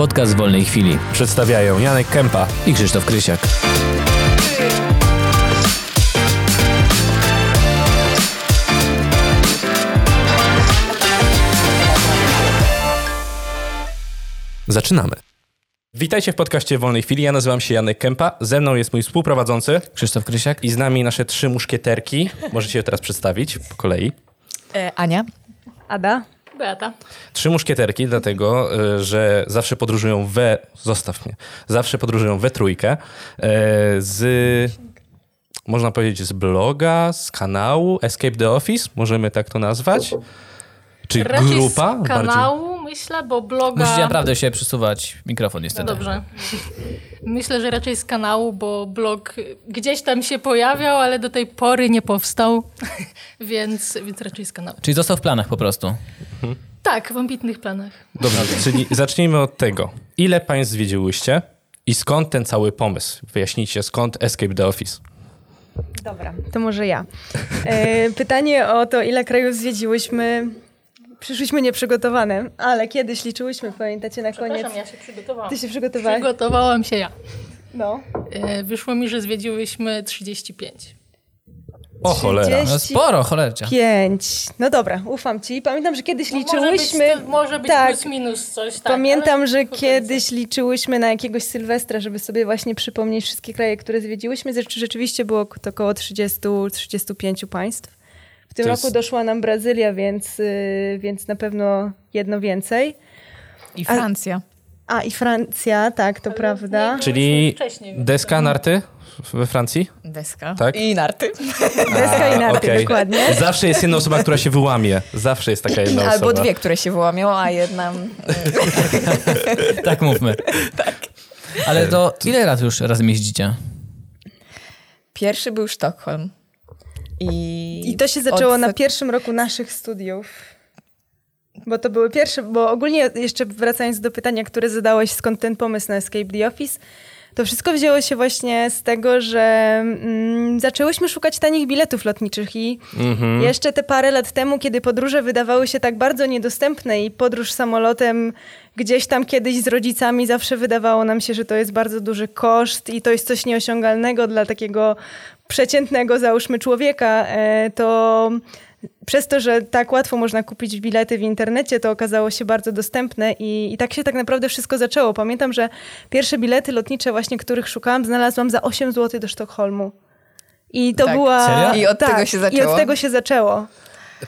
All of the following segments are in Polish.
Podcast wolnej chwili. Przedstawiają Janek Kępa i Krzysztof Krysiak. Zaczynamy. Witajcie w podcaście Wolnej Chwili. Ja nazywam się Janek Kępa. Ze mną jest mój współprowadzący Krzysztof Krysiak i z nami nasze trzy muszkieterki. Możecie je teraz przedstawić po kolei. E, Ania. Ada. Beata. Trzy muszkieterki, dlatego, e, że zawsze podróżują we... Zostaw mnie. Zawsze podróżują we trójkę. E, z... Można powiedzieć z bloga, z kanału Escape the Office. Możemy tak to nazwać. Czy Raczej grupa? z kanału, bardziej... myślę, bo bloga... Musicie naprawdę się przesuwać mikrofon niestety. No dobrze. Myślę, że raczej z kanału, bo blog gdzieś tam się pojawiał, ale do tej pory nie powstał, więc, więc raczej z kanału. Czyli został w planach po prostu. Mhm. Tak, w ambitnych planach. Dobrze, czyli zacznijmy od tego. Ile państw zwiedziłyście i skąd ten cały pomysł? Wyjaśnijcie, skąd Escape the Office? Dobra, to może ja. E, pytanie o to, ile krajów zwiedziłyśmy, Przyszłyśmy nieprzygotowane, ale kiedyś liczyłyśmy, pamiętacie, na koniec. ja się przygotowałam. Ty się przygotowałaś? Przygotowałam się ja. No. E, wyszło mi, że zwiedziłyśmy 35. O cholera. No sporo, cholercia. Pięć. No dobra, ufam ci. Pamiętam, że kiedyś no liczyłyśmy... Może być, może być tak. plus minus coś, tak. Pamiętam, że kiedyś liczyłyśmy na jakiegoś Sylwestra, żeby sobie właśnie przypomnieć wszystkie kraje, które zwiedziłyśmy. Rzeczywiście było to około 30-35 państw. W tym to roku jest... doszła nam Brazylia, więc, yy, więc na pewno jedno więcej. I Francja. A, a i Francja, tak, to Ale prawda. Czyli deska, narty we Francji? Deska. Tak? I narty. Deska i narty, okay. dokładnie. Zawsze jest jedna osoba, która się wyłamie. Zawsze jest taka jedna Albo osoba. Albo dwie, które się wyłamią, a jedna... tak mówmy. Tak. Ale to ile razy już razem jeździcie? Pierwszy był Sztokholm. I, I to się zaczęło od... na pierwszym roku naszych studiów. Bo to były pierwsze, bo ogólnie jeszcze wracając do pytania, które zadałeś, skąd ten pomysł na Escape the Office, to wszystko wzięło się właśnie z tego, że mm, zaczęłyśmy szukać tanich biletów lotniczych i mhm. jeszcze te parę lat temu, kiedy podróże wydawały się tak bardzo niedostępne i podróż samolotem gdzieś tam kiedyś z rodzicami zawsze wydawało nam się, że to jest bardzo duży koszt i to jest coś nieosiągalnego dla takiego przeciętnego, załóżmy, człowieka, e, to przez to, że tak łatwo można kupić bilety w internecie, to okazało się bardzo dostępne i, i tak się tak naprawdę wszystko zaczęło. Pamiętam, że pierwsze bilety lotnicze właśnie, których szukałam, znalazłam za 8 zł do Sztokholmu. I to tak. była... Serio? I od tak, tego się zaczęło. I od tego się zaczęło.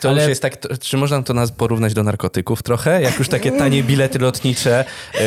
To Ale... już jest tak, to, czy można to nas porównać do narkotyków trochę? Jak już takie tanie bilety lotnicze, yy,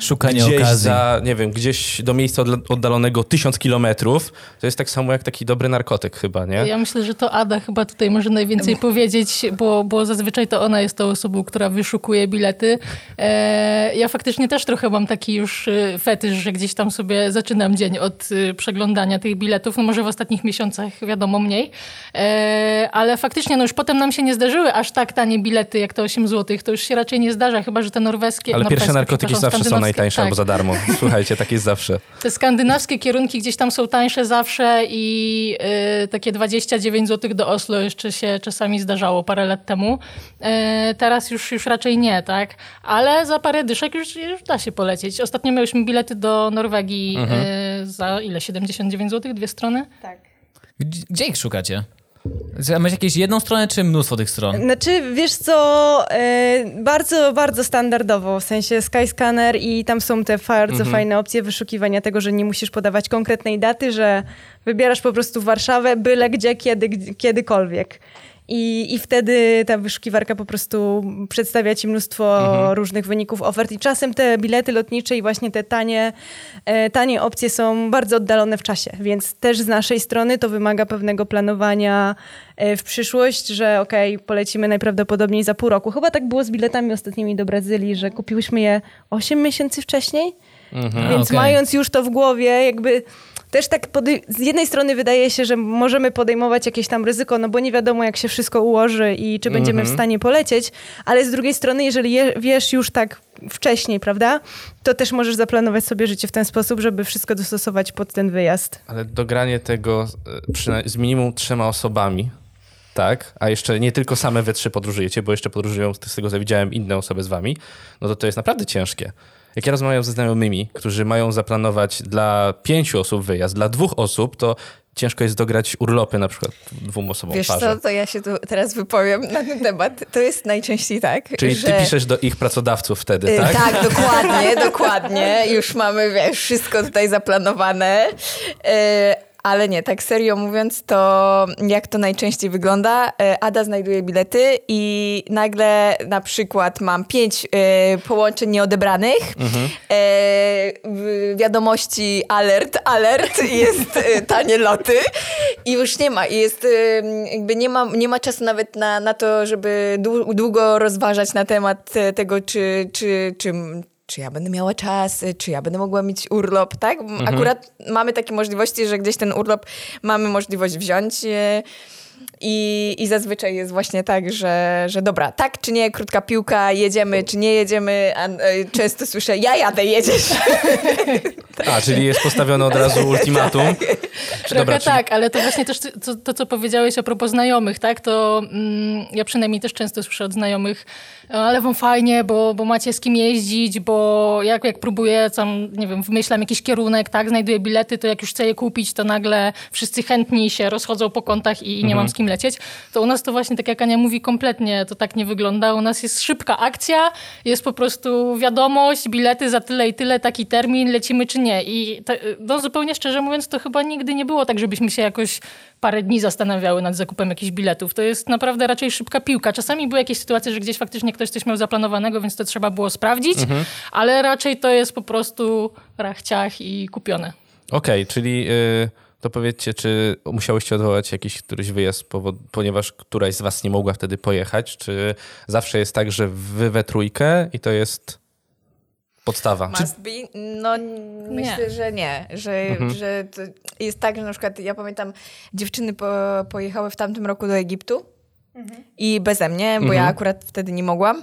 szukanie gdzieś okazji. za, nie wiem, gdzieś do miejsca oddalonego tysiąc kilometrów, to jest tak samo jak taki dobry narkotyk chyba, nie? Ja myślę, że to Ada chyba tutaj może najwięcej powiedzieć, bo, bo zazwyczaj to ona jest tą osobą, która wyszukuje bilety. E, ja faktycznie też trochę mam taki już y, fetysz, że gdzieś tam sobie zaczynam dzień od y, przeglądania tych biletów, no może w ostatnich miesiącach wiadomo mniej, e, ale faktycznie no już potem nam się nie zdarzyły aż tak tanie bilety jak te 8 zł. To już się raczej nie zdarza, chyba że te norweskie... Ale pierwsze narkotyki zawsze są najtańsze tak. albo za darmo. Słuchajcie, tak jest zawsze. Te skandynawskie kierunki gdzieś tam są tańsze zawsze i yy, takie 29 zł do Oslo jeszcze się czasami zdarzało parę lat temu. Yy, teraz już, już raczej nie, tak? Ale za parę dyszek już, już da się polecieć. Ostatnio miałyśmy bilety do Norwegii mhm. yy, za ile? 79 zł? Dwie strony? Tak. Gdzie ich szukacie? Masz jakieś jedną stronę, czy mnóstwo tych stron? Znaczy, wiesz co, yy, bardzo, bardzo standardowo, w sensie Skyscanner i tam są te bardzo mhm. fajne opcje wyszukiwania tego, że nie musisz podawać konkretnej daty, że wybierasz po prostu Warszawę, byle gdzie, kiedy, kiedykolwiek. I, I wtedy ta wyszukiwarka po prostu przedstawia ci mnóstwo mhm. różnych wyników ofert. I czasem te bilety lotnicze i właśnie te tanie, e, tanie opcje są bardzo oddalone w czasie. Więc też z naszej strony to wymaga pewnego planowania e, w przyszłość, że okej, okay, polecimy najprawdopodobniej za pół roku. Chyba tak było z biletami ostatnimi do Brazylii, że kupiłyśmy je 8 miesięcy wcześniej. Mhm. Więc okay. mając już to w głowie, jakby też tak z jednej strony wydaje się, że możemy podejmować jakieś tam ryzyko, no bo nie wiadomo jak się wszystko ułoży i czy będziemy mm -hmm. w stanie polecieć, ale z drugiej strony, jeżeli je, wiesz już tak wcześniej, prawda, to też możesz zaplanować sobie życie w ten sposób, żeby wszystko dostosować pod ten wyjazd. Ale dogranie tego e, z minimum trzema osobami, tak, a jeszcze nie tylko same we trzy podróżujecie, bo jeszcze podróżują, z tego co widziałem, inne osoby z wami, no to to jest naprawdę ciężkie. Jak ja rozmawiam ze znajomymi, którzy mają zaplanować dla pięciu osób wyjazd, dla dwóch osób, to ciężko jest dograć urlopy na przykład dwóm osobom Wiesz parze. co, to ja się tu teraz wypowiem na ten temat. To jest najczęściej tak, Czyli że... ty piszesz do ich pracodawców wtedy, Y, tak? Tak, dokładnie, dokładnie. Już mamy, wiesz, wszystko tutaj zaplanowane. Y, Ale nie, tak serio mówiąc, to jak to najczęściej wygląda? Y, Ada znajduje bilety i nagle na przykład mam pięć y, połączeń nieodebranych. Y, w wiadomości alert, alert, jest tanie loty i już nie ma. I jest, jakby nie ma, nie ma czasu nawet na, na to, żeby dłu- długo rozważać na temat e, tego, czy, czy, czy, czy ja będę miała czas, czy ja będę mogła mieć urlop, tak? Akurat mamy takie możliwości, że gdzieś ten urlop mamy możliwość wziąć. y, I, I zazwyczaj jest właśnie tak, że, że dobra, tak czy nie, krótka piłka, jedziemy czy nie jedziemy, a y, często słyszę, ja jadę, jedziesz. A, czyli jest postawione od razu ultimatum. Trochę Dobra, czyli- tak, ale to właśnie też to, to, co powiedziałeś a propos znajomych, tak? To mm, ja przynajmniej też często słyszę od znajomych, ale wam fajnie, bo, bo macie z kim jeździć, bo jak, jak próbuję tam, nie wiem, wymyślam jakiś kierunek, tak, znajduję bilety, to jak już chcę je kupić, to nagle wszyscy chętni się rozchodzą po kątach i nie mam z kim lecieć. To u nas to właśnie, tak jak Ania mówi, kompletnie to tak nie wygląda. U nas jest szybka akcja, jest po prostu wiadomość, bilety za tyle i tyle, taki termin, lecimy czy nie. I to, no, zupełnie szczerze mówiąc, to chyba nigdy nie było tak, żebyśmy się jakoś parę dni zastanawiały nad zakupem jakichś biletów. To jest naprawdę raczej szybka piłka. Czasami były jakieś sytuacje, że gdzieś faktycznie ktoś coś miał zaplanowanego, więc to trzeba było sprawdzić, ale raczej to jest po prostu rachciach i kupione. Okej, czyli y, to powiedzcie, czy musiałyście odwołać jakiś któryś wyjazd, ponieważ któraś z was nie mogła wtedy pojechać? Czy zawsze jest tak, że wy we trójkę i to jest podstawa? Must be? No myślę, że nie. Że, że to jest tak, że na przykład ja pamiętam dziewczyny po, pojechały w tamtym roku do Egiptu i beze mnie, bo ja akurat wtedy nie mogłam.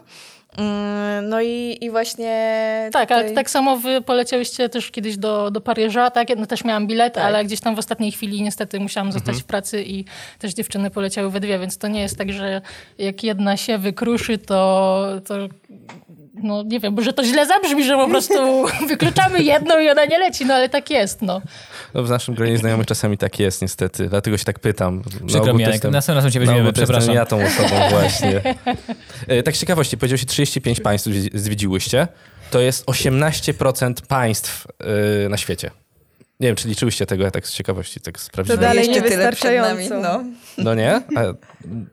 Mm, No i, i właśnie. Tak, ale tutaj- tak samo wy poleciałyście też kiedyś do, do Paryża, tak? Ja no, też miałam bilet, Tak. ale gdzieś tam w ostatniej chwili niestety musiałam zostać w pracy i też dziewczyny poleciały we dwie, więc to nie jest tak, że jak jedna się wykruszy, to, to no nie wiem, że to źle zabrzmi, że po prostu wykluczamy jedną i ona nie leci, no ale tak jest, no. No, w naszym gronie znajomych czasami tak jest niestety, dlatego się tak pytam. Przykro mi, Janek, następnym razem cię na weźmiemy, przepraszam. ja tą osobą właśnie. E, tak z ciekawości, powiedział się 35 państw zwiedzi- zwiedziłyście. To jest 18% państw y, na świecie. Nie wiem, czy liczyłyście tego, ja tak z ciekawości tak To sprawdziłem. dalej Jeszcze tyle przed nami, niewystarczająco. no. No nie? A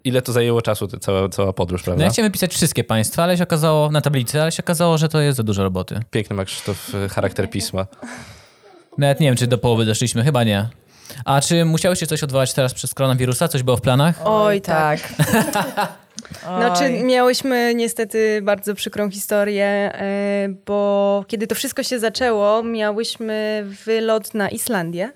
ile to zajęło czasu, ta cała, cała podróż, No prawda? ja chciałem wypisać wszystkie państwa, ale się okazało, na tablicy, ale się okazało, że to jest za dużo roboty. Piękny ma Krzysztof y, charakter pisma. Nawet nie wiem, czy do połowy doszliśmy, chyba nie. A czy musiałyście coś odwołać teraz przez koronawirusa? Coś było w planach? Oj, tak. Znaczy, Oj. miałyśmy niestety bardzo przykrą historię, e, bo kiedy to wszystko się zaczęło, miałyśmy wylot na Islandię.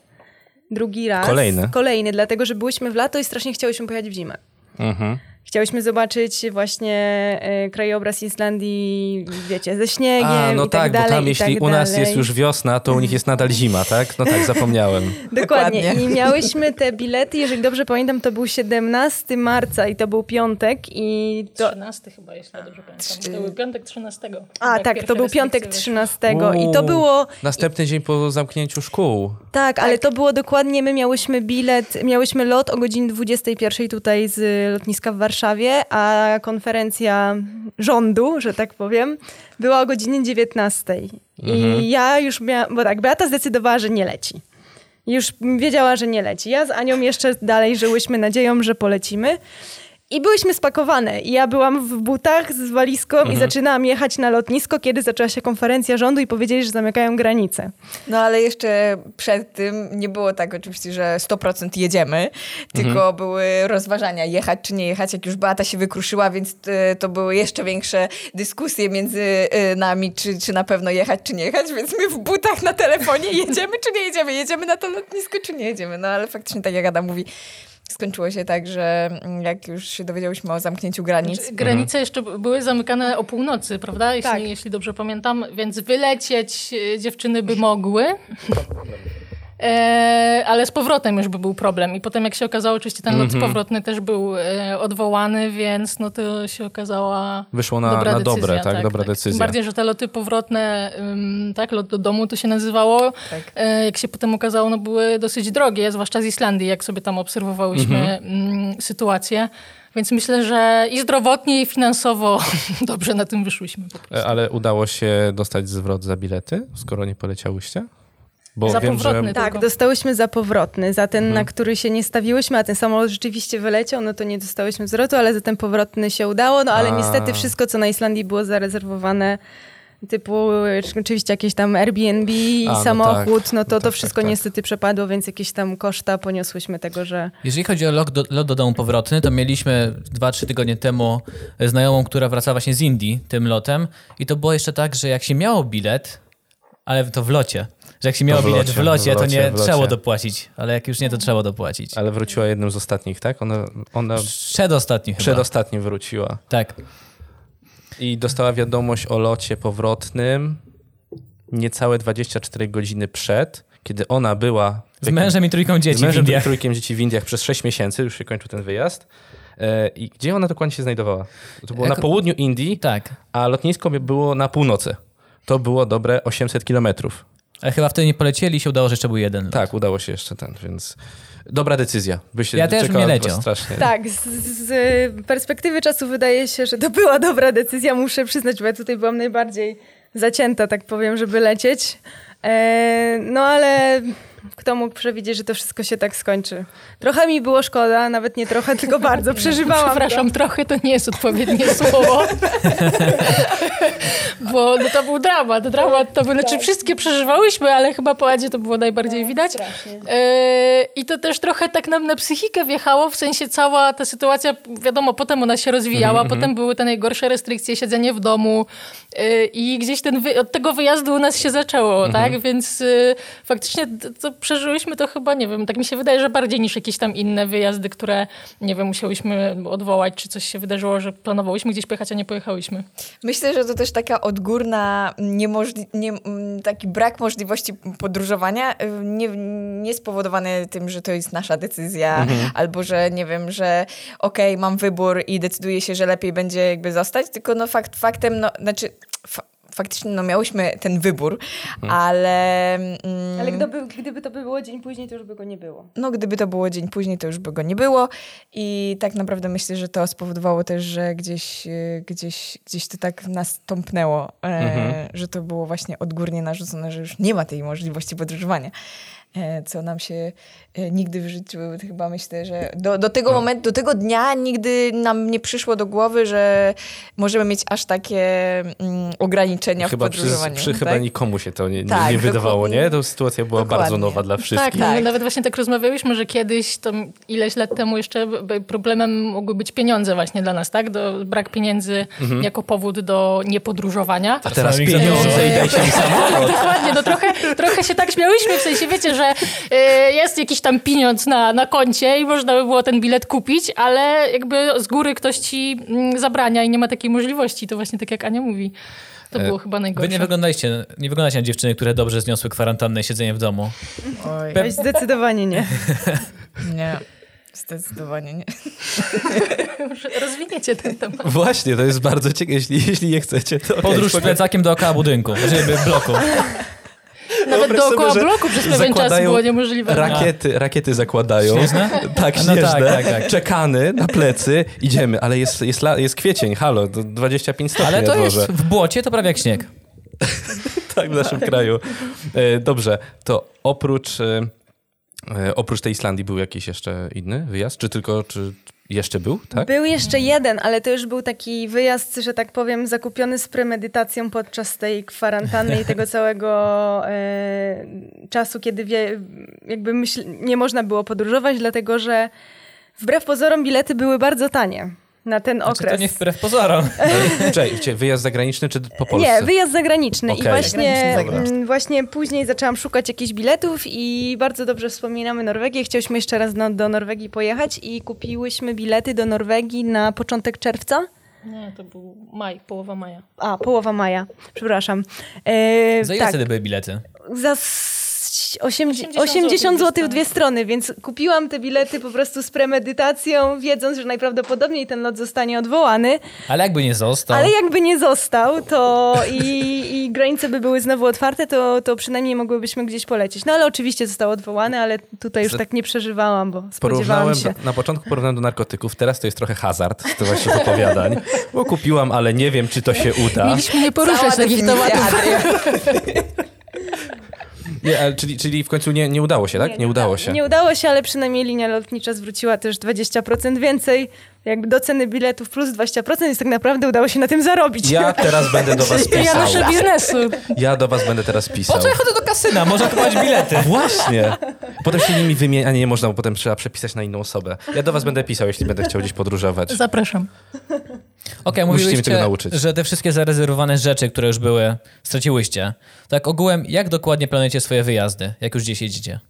Drugi raz. Kolejny. Kolejny, dlatego że byłyśmy w lato i strasznie chciałyśmy pojechać w zimę. Mhm. Chciałyśmy zobaczyć właśnie e, krajobraz Islandii, wiecie, ze śniegiem A, no i tak, tak, dalej. bo tam jeśli tak u nas dalej. jest już wiosna, to u nich jest nadal zima, tak? No tak, zapomniałem. Dokładnie. Dokładnie. I miałyśmy te bilety, jeżeli dobrze pamiętam, to był 17 marca i to był piątek i to... 13 chyba, jeśli dobrze pamiętam. To był piątek 13. A, tak, to był piątek restrykcje weszły. 13 i to Uuu. było... Następny dzień po zamknięciu szkół. Tak, ale to było dokładnie, my miałyśmy bilet, miałyśmy lot o godzinie 21 tutaj z lotniska w Warszawie, a konferencja rządu, że tak powiem, była o godzinie 19. I ja już miałam, bo tak, Beata zdecydowała, że nie leci. Już wiedziała, że nie leci. Ja z Anią jeszcze dalej żyłyśmy nadzieją, że polecimy. I byłyśmy spakowane. I ja byłam w butach z walizką i zaczynałam jechać na lotnisko, kiedy zaczęła się konferencja rządu i powiedzieli, że zamykają granice. No ale jeszcze przed tym nie było tak oczywiście, że 100% jedziemy, tylko były rozważania jechać czy nie jechać, jak już Beata się wykruszyła, więc y, to były jeszcze większe dyskusje między y, nami, czy, czy na pewno jechać czy nie jechać, więc my w butach na telefonie jedziemy czy nie jedziemy, jedziemy na to lotnisko czy nie jedziemy. No ale faktycznie tak jak Adam mówi, skończyło się tak, że mm, jak już się dowiedziałyśmy o zamknięciu granic, Znaczy, Granice jeszcze były zamykane o północy, prawda? Jeśli, Tak. jeśli dobrze pamiętam, więc wylecieć e, dziewczyny by mogły. E, ale z powrotem już by był problem. I potem jak się okazało, oczywiście ten lot Mhm. powrotny też był e, odwołany, więc no to się okazała Wyszło na, dobra na decyzja, dobre, tak? Dobra Tym decyzja. bardziej, że te loty powrotne, ym, tak, lot do domu to się nazywało, Tak. e, jak się potem okazało, no były dosyć drogie, zwłaszcza z Islandii, jak sobie tam obserwowałyśmy Mhm. mm, sytuację. Więc myślę, że i zdrowotnie, i finansowo dobrze na tym wyszłyśmy. E, Ale udało się dostać zwrot za bilety, skoro nie poleciałyście? Bo Za wiem, że... powrotny. Tak, Tylko. dostałyśmy za powrotny. Za ten, na który się nie stawiłyśmy, a ten samolot rzeczywiście wyleciał, no to nie dostałyśmy zwrotu, ale za ten powrotny się udało. No ale A. niestety wszystko, co na Islandii było zarezerwowane, typu oczywiście jakieś tam Airbnb i A, no samochód, tak. no to No to tak, wszystko tak, tak. niestety przepadło, więc jakieś tam koszta poniosłyśmy tego, że... Jeżeli chodzi o lot do, lot do domu powrotny, to mieliśmy 2-3 tygodnie temu znajomą, która wracała właśnie z Indii tym lotem i to było jeszcze tak, że jak się miało bilet, ale to w locie, że jak się miało bilet w locie, to nie trzeba dopłacić, ale jak już nie, to trzeba dopłacić. Ale wróciła jednym z ostatnich, tak? Ona, ona Przedostatni chyba. przedostatni wróciła. Tak. I dostała wiadomość o locie powrotnym niecałe 24 godziny przed, kiedy ona była... Z mężem i trójką dzieci z mężem w Indiach. i trójkiem dzieci w Indiach przez 6 miesięcy, już się kończył ten wyjazd. E, I gdzie ona dokładnie się znajdowała? To było na południu Indii, Tak. a lotnisko było na północy. To było dobre 800 kilometrów. Ale chyba wtedy nie polecieli i się udało, że jeszcze był jeden. lot. Tak, udało się jeszcze ten, więc dobra decyzja. By się Ja też czekała bym nie was leciał. Strasznie. Tak, z, z perspektywy czasu wydaje się, że to była dobra decyzja, muszę przyznać, bo ja tutaj byłam najbardziej zacięta, tak powiem, żeby lecieć. E, no ale kto mógł przewidzieć, że to wszystko się tak skończy? Trochę mi było szkoda, nawet nie trochę, tylko bardzo przeżywałam. to. Przepraszam, trochę to nie jest odpowiednie słowo. Bo no, to był dramat. Dramat to był, znaczy wszystkie przeżywałyśmy, ale chyba po Adzie to było najbardziej widać. E, I to też trochę tak nam na psychikę wjechało, w sensie cała ta sytuacja, wiadomo, potem ona się rozwijała, potem były te najgorsze restrykcje, siedzenie w domu e, i gdzieś ten wy- od tego wyjazdu u nas się zaczęło, tak? Więc e, faktycznie to, co przeżyłyśmy to chyba, nie wiem, tak mi się wydaje, że bardziej niż jakieś tam inne wyjazdy, które, nie wiem, musiałyśmy odwołać, czy coś się wydarzyło, że planowałyśmy gdzieś pojechać, a nie pojechałyśmy. Myślę, że to też taka odgórna, niemożli- nie, taki brak możliwości podróżowania, y, nie, nie spowodowany tym, że to jest nasza decyzja, albo że nie wiem, że okej, mam wybór i decyduję się, że lepiej będzie jakby zostać, tylko no fakt faktem, no znaczy faktycznie no miałyśmy ten wybór, ale... Mm, Ale gdyby, gdyby to było dzień później, to już by go nie było. no gdyby to było dzień później, to już by go nie było i tak naprawdę myślę, że to spowodowało też, że gdzieś, e, gdzieś, gdzieś to tak nas tąpnęło, e, że to było właśnie odgórnie narzucone, że już nie ma tej możliwości podróżowania. E, co nam się e, nigdy w życiu chyba myślę, że do, do tego momentu, do tego dnia nigdy nam nie przyszło do głowy, że możemy mieć aż takie mm, ograniczenia Chyba w przy, podróżowaniu. przy chyba tak? nikomu się to nie, nie, Tak, nie wydawało, nie? To sytuacja była bardzo Dokładnie. nowa dla Tak, wszystkich. no, Tak. nawet właśnie tak rozmawiałyśmy, że kiedyś, to ileś lat temu jeszcze problemem mogły być pieniądze właśnie dla nas, tak? Do, brak pieniędzy jako powód do niepodróżowania. A teraz Samych pieniądze zabiorą. i dajcie mi samolot. Dokładnie, no trochę, trochę się tak śmiałyśmy, w sensie wiecie, że y, jest jakiś tam pieniądz na, na koncie i można by było ten bilet kupić, ale jakby z góry ktoś ci mm, zabrania i nie ma takiej możliwości. To właśnie tak jak Ania mówi. To było chyba Wy najgorsze. nie wyglądaliście, nie wyglądacie na dziewczyny, które dobrze zniosły kwarantannę i siedzenie w domu. Oj, Oj, zdecydowanie nie. nie. Zdecydowanie nie. Rozwiniecie ten temat. Właśnie, to jest bardzo ciekawe. Jeśli, jeśli nie chcecie, to... Podróż z plecakiem dookoła budynku, żeby bloku. Nawet dookoła sobie, bloku przez pewien czas było niemożliwe. Rakiety, rakiety zakładają. Śnieżne? Tak, No śnieżne. tak, tak, tak. Czekany na plecy, idziemy, ale jest, jest, la, jest kwiecień, halo, to 25 stopni Ale to jest dworze. w błocie, to prawie jak śnieg. Tak, w naszym kraju. E, Dobrze, to oprócz, e, e, oprócz tej Islandii był jakiś jeszcze inny wyjazd? Czy tylko, czy jeszcze był, tak? Był jeszcze jeden, ale to już był taki wyjazd, że tak powiem, zakupiony z premedytacją podczas tej kwarantanny i tego całego e, czasu, kiedy wie, jakby myśl, nie można było podróżować, dlatego że wbrew pozorom bilety były bardzo tanie na ten Znaczy, okres. to nie wbrew pozorom. Czekaj, wyjazd zagraniczny czy po Polsce? Nie, wyjazd zagraniczny. Okej. I właśnie, Zagraniczny, mm, właśnie później zaczęłam szukać jakichś biletów i bardzo dobrze wspominamy Norwegię. Chciałyśmy jeszcze raz no, do Norwegii pojechać i kupiłyśmy bilety do Norwegii na początek czerwca. Nie, to był maj, połowa maja. A, połowa maja, przepraszam. E, Za ile tak, wtedy były bilety? za 80, 80 80 zł w dwie strony, więc kupiłam te bilety po prostu z premedytacją, wiedząc, że najprawdopodobniej ten lot zostanie odwołany. Ale jakby nie został. Ale jakby nie został, to i, i granice by były znowu otwarte, to, to przynajmniej mogłybyśmy gdzieś polecieć. No ale oczywiście został odwołany, ale tutaj już tak nie przeżywałam, bo spodziewałam się. na początku porównałem do narkotyków, teraz to jest trochę hazard z tych właśnie opowiadań, bo kupiłam, ale nie wiem, czy to się uda. Mieliśmy nie poruszać Cała takich tematów. Nie, ale czyli, czyli w końcu nie, nie udało się, tak? Nie, udało się. Nie udało się, ale przynajmniej linia lotnicza zwróciła też 20% więcej. Jakby do ceny biletów plus 20%, więc tak naprawdę udało się na tym zarobić. Ja teraz będę do was To ja pisał. nasze biznesu. Ja do was będę teraz Po pisał. co ja chodzę do kasyna? Można kupować bilety. Właśnie. Potem się nimi wymienia, a nie, nie można, bo potem trzeba przepisać na inną osobę. Ja do was będę pisał, jeśli będę chciał gdzieś podróżować. Zapraszam. Okej, mnie mówiliście, tego nauczyć. że te wszystkie zarezerwowane rzeczy, które już były, straciłyście. Tak ogółem, jak dokładnie planujecie swoje wyjazdy, jak już gdzieś jedziecie?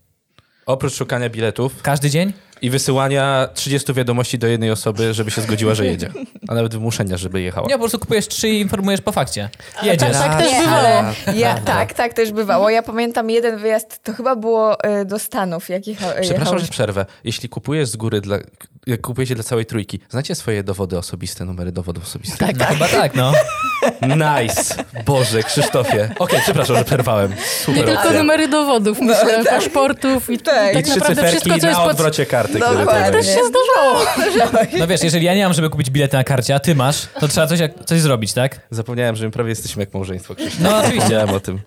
Oprócz szukania biletów Każdy dzień? I wysyłania 30 wiadomości do jednej osoby, żeby się zgodziła, że jedzie. A nawet wymuszenia, żeby jechała. Nie, po prostu kupujesz trzy i informujesz po fakcie. Jedziesz. tak też Nie, bywało. ale ja, tak, tak też bywało. Ja pamiętam jeden wyjazd, to chyba było e, do Stanów, jak jecha, Przepraszam, że przerwę. Jeśli kupujesz z góry, dla, jak kupujecie dla całej trójki, znacie swoje dowody osobiste, numery dowodów osobistych? Tak, no, chyba tak, no. Nice! Boże, Krzysztofie. Okej, przepraszam, że przerwałem. Nie Super tylko opcja. numery dowodów, myślę, paszportów i Tak. I tak trzy naprawdę wszystko, cyferki co jest na pod... odwrocie karty. Które Dokładnie. to Też się zdarzało. No wiesz, jeżeli ja nie mam, żeby kupić bilety na karcie, a ty masz, to trzeba coś, coś zrobić, tak? Zapomniałem, że my prawie jesteśmy jak małżeństwo, Krzysztof. No oczywiście. Zapomniałem o tym.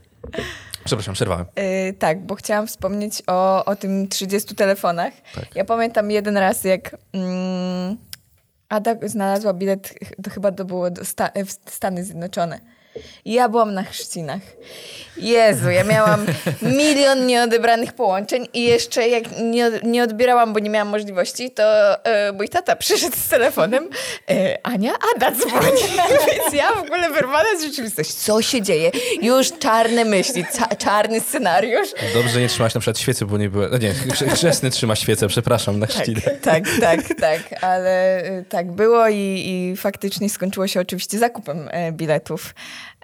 Przepraszam, przerwałem. E, tak, bo chciałam wspomnieć o, o tym 30 telefonach. Tak. Ja pamiętam jeden raz, jak mm, Ada znalazła bilet, to chyba to było do Sta- w Stany Zjednoczone. Ja byłam na chrzcinach. Jezu, ja miałam milion nieodebranych połączeń i jeszcze jak nie, nie odbierałam, bo nie miałam możliwości, to e, mój tata przyszedł z telefonem. E, Ania, Ada dzwoni. Więc ja w ogóle wyrwana z rzeczywistości. Co się dzieje? Już czarne myśli, ca- czarny scenariusz. Dobrze, nie trzymałaś na przykład świecy, bo nie było... No nie, chrzestny trzyma świecę, przepraszam, na chrzcinę. Tak, tak, tak, ale y, tak było i, i faktycznie skończyło się oczywiście zakupem e, biletów.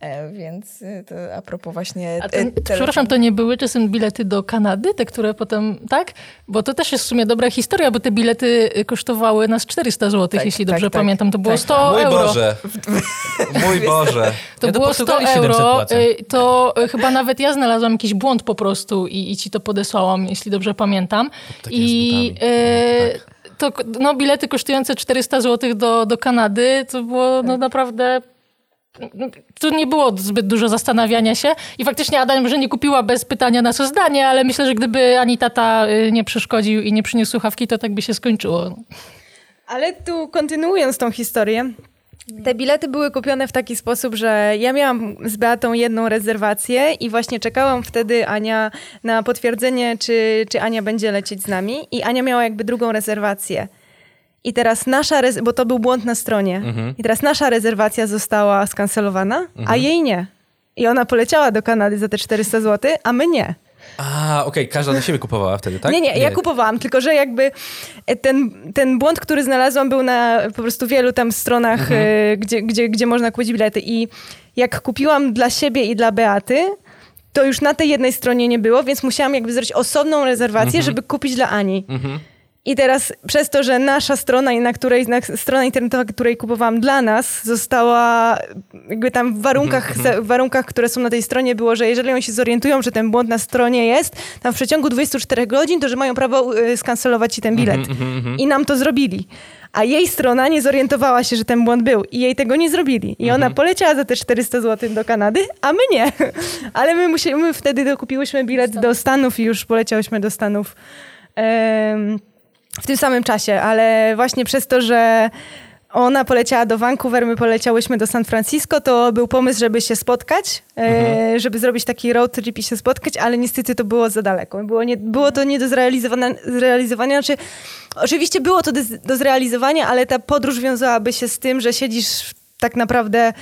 E, Więc y, to a propos właśnie. A ten, przepraszam, to nie były czasem bilety do Kanady, te, które potem, tak? Bo to też jest w sumie dobra historia, bo te bilety y, kosztowały nas 400 zł, Tak, jeśli tak, dobrze tak. pamiętam. To było Tak. 100 Mój euro. Boże! Mój Boże! To Ja było 100 Portugalii 700 euro. y, To chyba nawet ja znalazłam jakiś błąd po prostu i, i ci to podesłałam, jeśli dobrze pamiętam. Tak I y, to no, bilety kosztujące 400 zł do, do Kanady, to było no, naprawdę tu nie było zbyt dużo zastanawiania się i faktycznie Adam, że nie kupiła bez pytania na co zdanie, ale myślę, że gdyby ani tata y, nie przeszkodził i nie przyniósł słuchawki, to tak by się skończyło. Ale tu kontynuując tą historię, te bilety były kupione w taki sposób, że ja miałam z Beatą jedną rezerwację i właśnie czekałam wtedy Ania na potwierdzenie, czy, czy Ania będzie lecieć z nami i Ania miała jakby drugą rezerwację. I teraz nasza, rez- bo to był błąd na stronie, i teraz nasza rezerwacja została skancelowana, a jej nie. I ona poleciała do Kanady za te 400 zł, a my nie. A, okej, każda do siebie kupowała wtedy, tak? Nie, nie, ja kupowałam, tylko że jakby e, ten, ten błąd, który znalazłam, był na po prostu wielu tam stronach, e, gdzie, gdzie, gdzie można kupić bilety. I jak kupiłam dla siebie i dla Beaty, to już na tej jednej stronie nie było, więc musiałam jakby zrobić osobną rezerwację, żeby kupić dla Ani. I teraz przez to, że nasza strona, na której, na strona internetowa, której kupowałam dla nas, została jakby tam w warunkach, w warunkach, które są na tej stronie, było, że jeżeli oni się zorientują, że ten błąd na stronie jest, tam w przeciągu 24 godzin, to że mają prawo y, skancelować ci ten bilet. I nam to zrobili. A jej strona nie zorientowała się, że ten błąd był i jej tego nie zrobili. I ona poleciała za te 400 zł do Kanady, a my nie. Ale my, musieli, my wtedy dokupiłyśmy bilet do Stanów i już poleciałyśmy do Stanów. em, w tym samym czasie, ale właśnie przez to, że ona poleciała do Vancouver, my poleciałyśmy do San Francisco, to był pomysł, żeby się spotkać, e, żeby zrobić taki road trip i się spotkać, ale niestety to było za daleko. Było, nie, było to nie do zrealizowania. Znaczy, oczywiście było to do, zrealizowania, ale ta podróż wiązałaby się z tym, że siedzisz tak naprawdę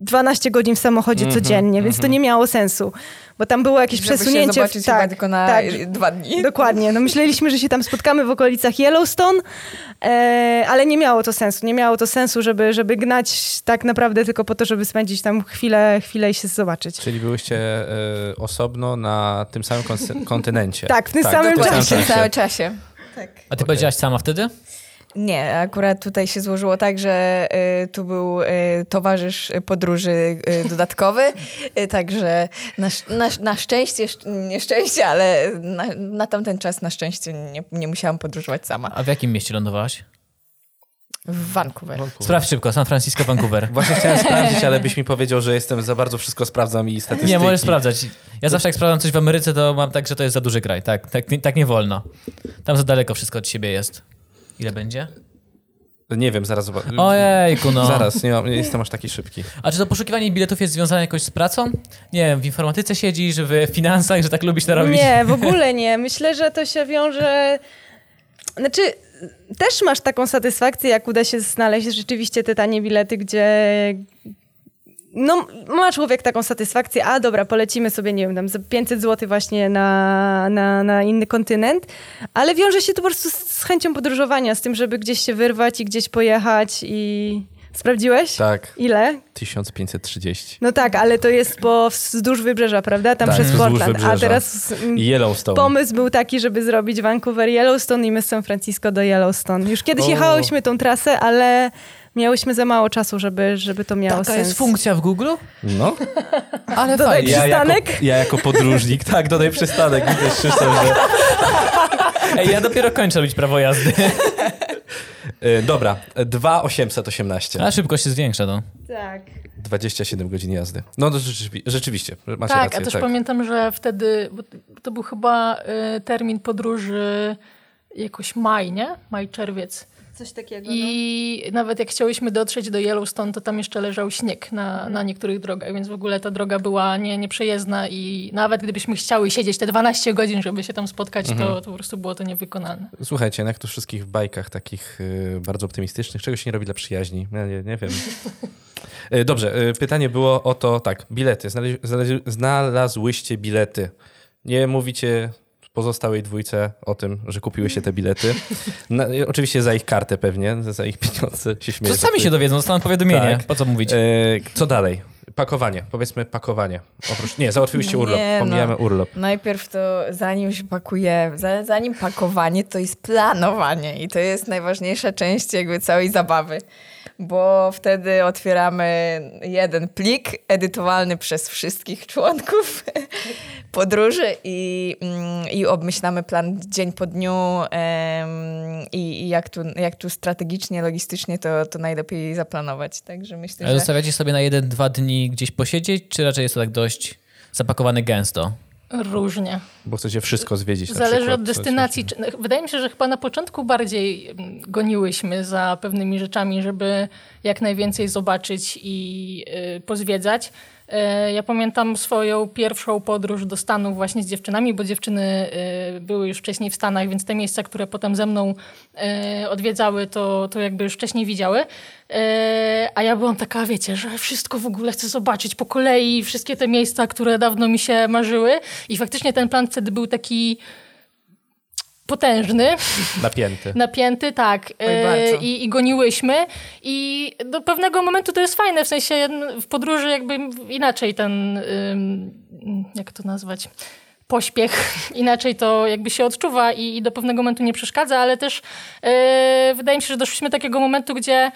12 godzin w samochodzie Mhm, codziennie, więc to nie miało sensu, bo tam było jakieś Żeby przesunięcie. się zobaczyć chyba tylko na tak, dwa dni. Dokładnie. No myśleliśmy, że się tam spotkamy w okolicach Yellowstone, e, ale nie miało to sensu. Nie miało to sensu, żeby, żeby gnać tak naprawdę tylko po to, żeby spędzić tam chwilę, chwilę i się zobaczyć. Czyli byłyście e, osobno na tym samym kontynencie. Tak, w tym samym w tym czasie. W tym samym czasie. A ty powiedziałaś sama wtedy? Nie, akurat tutaj się złożyło tak, że y, tu był y, towarzysz podróży y, dodatkowy, y, także na, na, na szczęście, sz- nieszczęście, ale na, na tamten czas na szczęście nie, nie musiałam podróżować sama. A w jakim mieście lądowałaś? W Vancouver. Sprawdź szybko, San Francisco, Vancouver. Właśnie chciałem sprawdzić, ale byś mi powiedział, że jestem za bardzo wszystko sprawdzam i statystyki. Nie, możesz sprawdzać. Ja zawsze jak sprawdzam coś w Ameryce, to mam tak, że to jest za duży kraj. Tak, tak, tak nie wolno. Tam za daleko wszystko od siebie jest. Ile będzie? Nie wiem, zaraz zobaczę. Ojejku, no. Zaraz, nie, mam, nie jestem aż taki szybki. A czy to poszukiwanie biletów jest związane jakoś z pracą? Nie wiem, w informatyce siedzisz, w finansach, że tak lubisz to robić? Nie, w ogóle nie. Myślę, że to się wiąże. Znaczy, też masz taką satysfakcję, jak uda się znaleźć rzeczywiście te tanie bilety, gdzie. No, ma człowiek taką satysfakcję, a dobra, polecimy sobie, nie wiem, tam za 500 zł właśnie na, na, na inny kontynent, ale wiąże się to po prostu z, z chęcią podróżowania, z tym, żeby gdzieś się wyrwać i gdzieś pojechać i... Sprawdziłeś? Tak, Ile? 1530. No tak, ale to jest po wzdłuż wybrzeża, prawda? Tam Tak, przez Portland. A teraz Yellowstone. pomysł był taki, żeby zrobić Vancouver Yellowstone i my z San Francisco do Yellowstone. Już kiedyś O. jechałyśmy tą trasę, ale miałyśmy za mało czasu, żeby, żeby to miało Taka sens. jest funkcja w Google? No. Ale Dodaj fajnie. przy- Ja jako, Przystanek? ja jako podróżnik, tak, dodaj przystanek. Widzę, Krzysztof, że... Ej, ja dopiero kończę robić prawo jazdy. Y, Dobra, 2818. A szybko się zwiększa, no. Tak. 27 godzin jazdy. No to rzeczywi- rzeczywiście, macie tak, rację. a też tak. pamiętam, że wtedy, bo to był chyba y, termin podróży jakoś maj, nie? Maj, czerwiec. Coś takiego. I nawet jak chciałyśmy dotrzeć do Yellowstone, to tam jeszcze leżał śnieg na, na niektórych drogach, więc w ogóle ta droga była nie, nieprzejezdna i nawet gdybyśmy chciały siedzieć te 12 godzin, żeby się tam spotkać, to, to po prostu było to niewykonalne. Słuchajcie, no jak to wszystkich w bajkach takich y, bardzo optymistycznych, czego się nie robi dla przyjaźni? Ja nie, nie wiem. Y, Dobrze, y, pytanie było o to, tak, bilety. Znaleź, znalazłyście bilety. Nie mówicie pozostałej dwójce o tym, że kupiły się te bilety. Na, oczywiście za ich kartę pewnie, za ich pieniądze się śmieję. To sami się dowiedzą, dostaną powiadomienie. Tak. Po co mówić? E, co dalej? Pakowanie, powiedzmy pakowanie. Oprócz, nie, załatwiłyście No urlop, nie, no. pomijamy urlop. Najpierw to zanim się pakuje, za- zanim pakowanie, to jest planowanie i to jest najważniejsza część jakby całej zabawy, bo wtedy otwieramy jeden plik edytowalny przez wszystkich członków podróży i, mm, i obmyślamy plan dzień po dniu i, i jak, tu, jak tu strategicznie, logistycznie to, to najlepiej zaplanować. Także myślę, Ale że... zostawiacie sobie na jeden, dwa dni gdzieś posiedzieć, czy raczej jest to tak dość zapakowane gęsto? Różnie. Bo chcecie wszystko zwiedzić. Zależy przykład, od destynacji. Czy- Wydaje mi się, że chyba na początku bardziej mm, goniłyśmy za pewnymi rzeczami, żeby jak najwięcej zobaczyć i y, pozwiedzać. E, Ja pamiętam swoją pierwszą podróż do Stanów właśnie z dziewczynami, bo dziewczyny y, były już wcześniej w Stanach, więc te miejsca, które potem ze mną y, odwiedzały, to, to jakby już wcześniej widziały. E, A ja byłam taka, wiecie, że wszystko w ogóle chcę zobaczyć po kolei, wszystkie te miejsca, które dawno mi się marzyły. I faktycznie ten plan wtedy był taki potężny, Napięty. napięty, tak. Oj, E, bardzo. I, I goniłyśmy. I do pewnego momentu to jest fajne, w sensie w podróży jakby inaczej ten, jak to nazwać, pośpiech, inaczej to jakby się odczuwa i, i do pewnego momentu nie przeszkadza, ale też e, wydaje mi się, że doszliśmy do takiego momentu, gdzie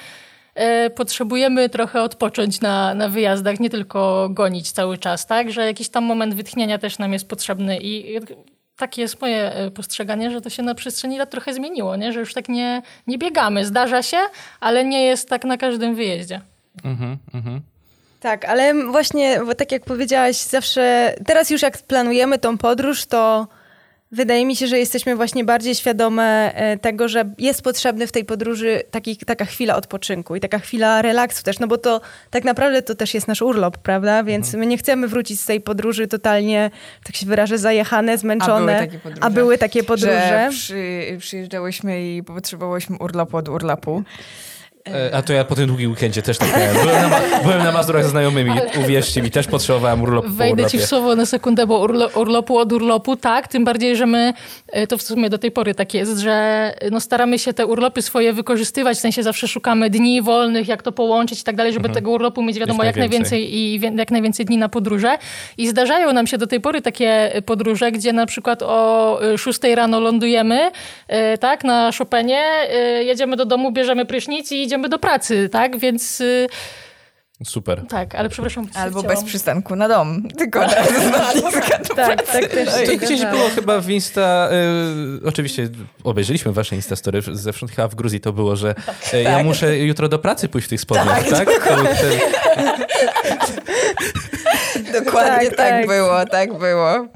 e, potrzebujemy trochę odpocząć na, na wyjazdach, nie tylko gonić cały czas, tak? Że jakiś tam moment wytchnienia też nam jest potrzebny i takie jest moje e, postrzeganie, że to się na przestrzeni lat trochę zmieniło, nie? że już tak nie, nie biegamy. Zdarza się, ale nie jest tak na każdym wyjeździe. Mhm, mhm. Tak, ale właśnie, bo tak jak powiedziałaś, zawsze teraz już jak planujemy tą podróż, to wydaje mi się, że jesteśmy właśnie bardziej świadome e, tego, że jest potrzebny w tej podróży taki, taka chwila odpoczynku i taka chwila relaksu też, no bo to tak naprawdę to też jest nasz urlop, prawda? Więc my nie chcemy wrócić z tej podróży totalnie, tak się wyrażę, zajechane, zmęczone. takie podróże. A były takie podróże. Że przy, przyjeżdżałyśmy i potrzebowałyśmy urlopu od urlopu. E, A to ja po tym długim weekendzie też tak miałem. Byłem na, byłem na Mazurach ze znajomymi, uwierzcie mi, też potrzebowałem urlopu po Wejdę ci w słowo na sekundę, bo urlo, urlopu od urlopu, tak, tym bardziej, że my, e, to w sumie do tej pory tak jest, że e, no, staramy się te urlopy swoje wykorzystywać, w sensie zawsze szukamy dni wolnych, jak to połączyć i tak dalej, żeby tego urlopu mieć wiadomo jak najwięcej. i jak najwięcej dni na podróże. I zdarzają nam się do tej pory takie podróże, gdzie na przykład o e, 6 rano lądujemy, tak, na Chopinie, jedziemy do domu, bierzemy prysznic i idziemy do pracy, tak, więc e, Super. tak, ale przepraszam. Albo chciałam- bez przystanku na dom, tylko lotniska do Tak, tak też To się gdzieś zdarzało. było chyba w Insta, y, oczywiście obejrzeliśmy wasze Instastory, zewsząd chyba w Gruzji to było, że y, ja muszę jutro do pracy pójść w tych spodniach, tak? To ten, Dokładnie Tak, tak, tak. było, tak było.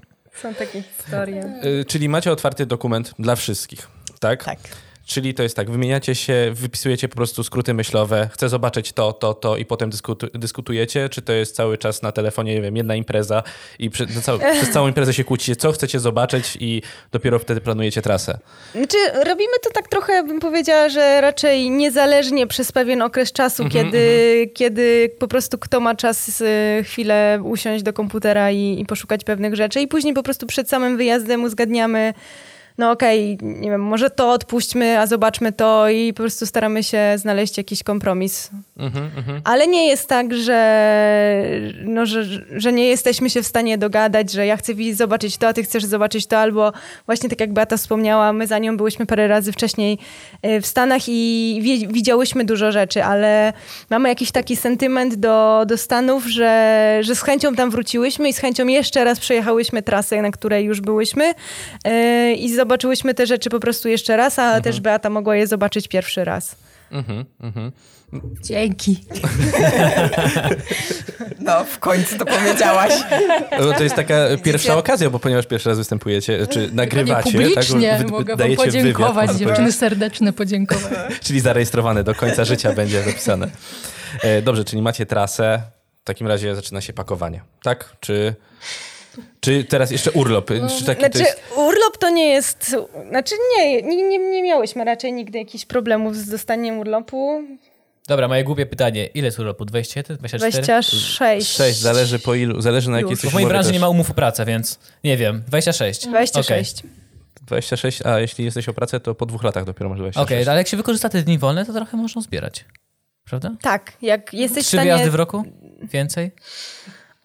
Są takie historie. y, czyli macie otwarty dokument dla wszystkich, tak? Tak. Czyli to jest tak, wymieniacie się, wypisujecie po prostu skróty myślowe, chcę zobaczyć to, to, to i potem dyskutu, dyskutujecie, czy to jest cały czas na telefonie, nie wiem, jedna impreza i przy, na cał, przez całą imprezę się kłócicie, co chcecie zobaczyć i dopiero wtedy planujecie trasę. Znaczy, robimy to tak trochę, bym powiedziała, że raczej niezależnie przez pewien okres czasu, Mhm, kiedy, kiedy po prostu kto ma czas y, chwilę usiąść do komputera i, i poszukać pewnych rzeczy i później po prostu przed samym wyjazdem uzgadniamy no okej, nie wiem, może to odpuśćmy, a zobaczmy to i po prostu staramy się znaleźć jakiś kompromis. Mhm, mhm. Ale nie jest tak, że, no, że, że nie jesteśmy się w stanie dogadać, że ja chcę zobaczyć to, a ty chcesz zobaczyć to, albo właśnie tak jak Beata wspomniała, my za nią byłyśmy parę razy wcześniej y, w Stanach i wie, widziałyśmy dużo rzeczy, ale mamy jakiś taki sentyment do, do Stanów, że, że z chęcią tam wróciłyśmy i z chęcią jeszcze raz przejechałyśmy trasę, na której już byłyśmy y, i zobaczyłyśmy te rzeczy po prostu jeszcze raz, a też Beata mogła je zobaczyć pierwszy raz. Mhm, mhm. Dzięki. No, w końcu to powiedziałaś. No, To jest taka pierwsza okazja, bo ponieważ pierwszy raz występujecie, czy nagrywacie, publicznie tak, wy- mogę wam podziękować, wywiad, dziewczyny, serdeczne podziękowania. czyli zarejestrowane do końca życia będzie zapisane. E, Dobrze, czyli macie trasę, w takim razie zaczyna się pakowanie, tak? Czy, czy teraz jeszcze urlop? Czy taki Znaczy, to jest... urlop to nie jest. Znaczy, nie, nie, nie, nie miałyśmy raczej nigdy jakichś problemów z dostaniem urlopu. Dobra, moje głupie pytanie. Ile jest urlopu? 21? 24? 26. Sześć, zależy po ilu, zależy na jakiej jesteś w mojej branży też. nie ma umów o pracę, więc nie wiem. 26. 26. 26, a jeśli jesteś o pracę, to po dwóch latach dopiero masz Okej, 26. okay, ale jak się wykorzysta te dni wolne, to trochę można zbierać. Prawda? Tak, jak jesteś w Trzy stanie... wyjazdy w roku? Więcej?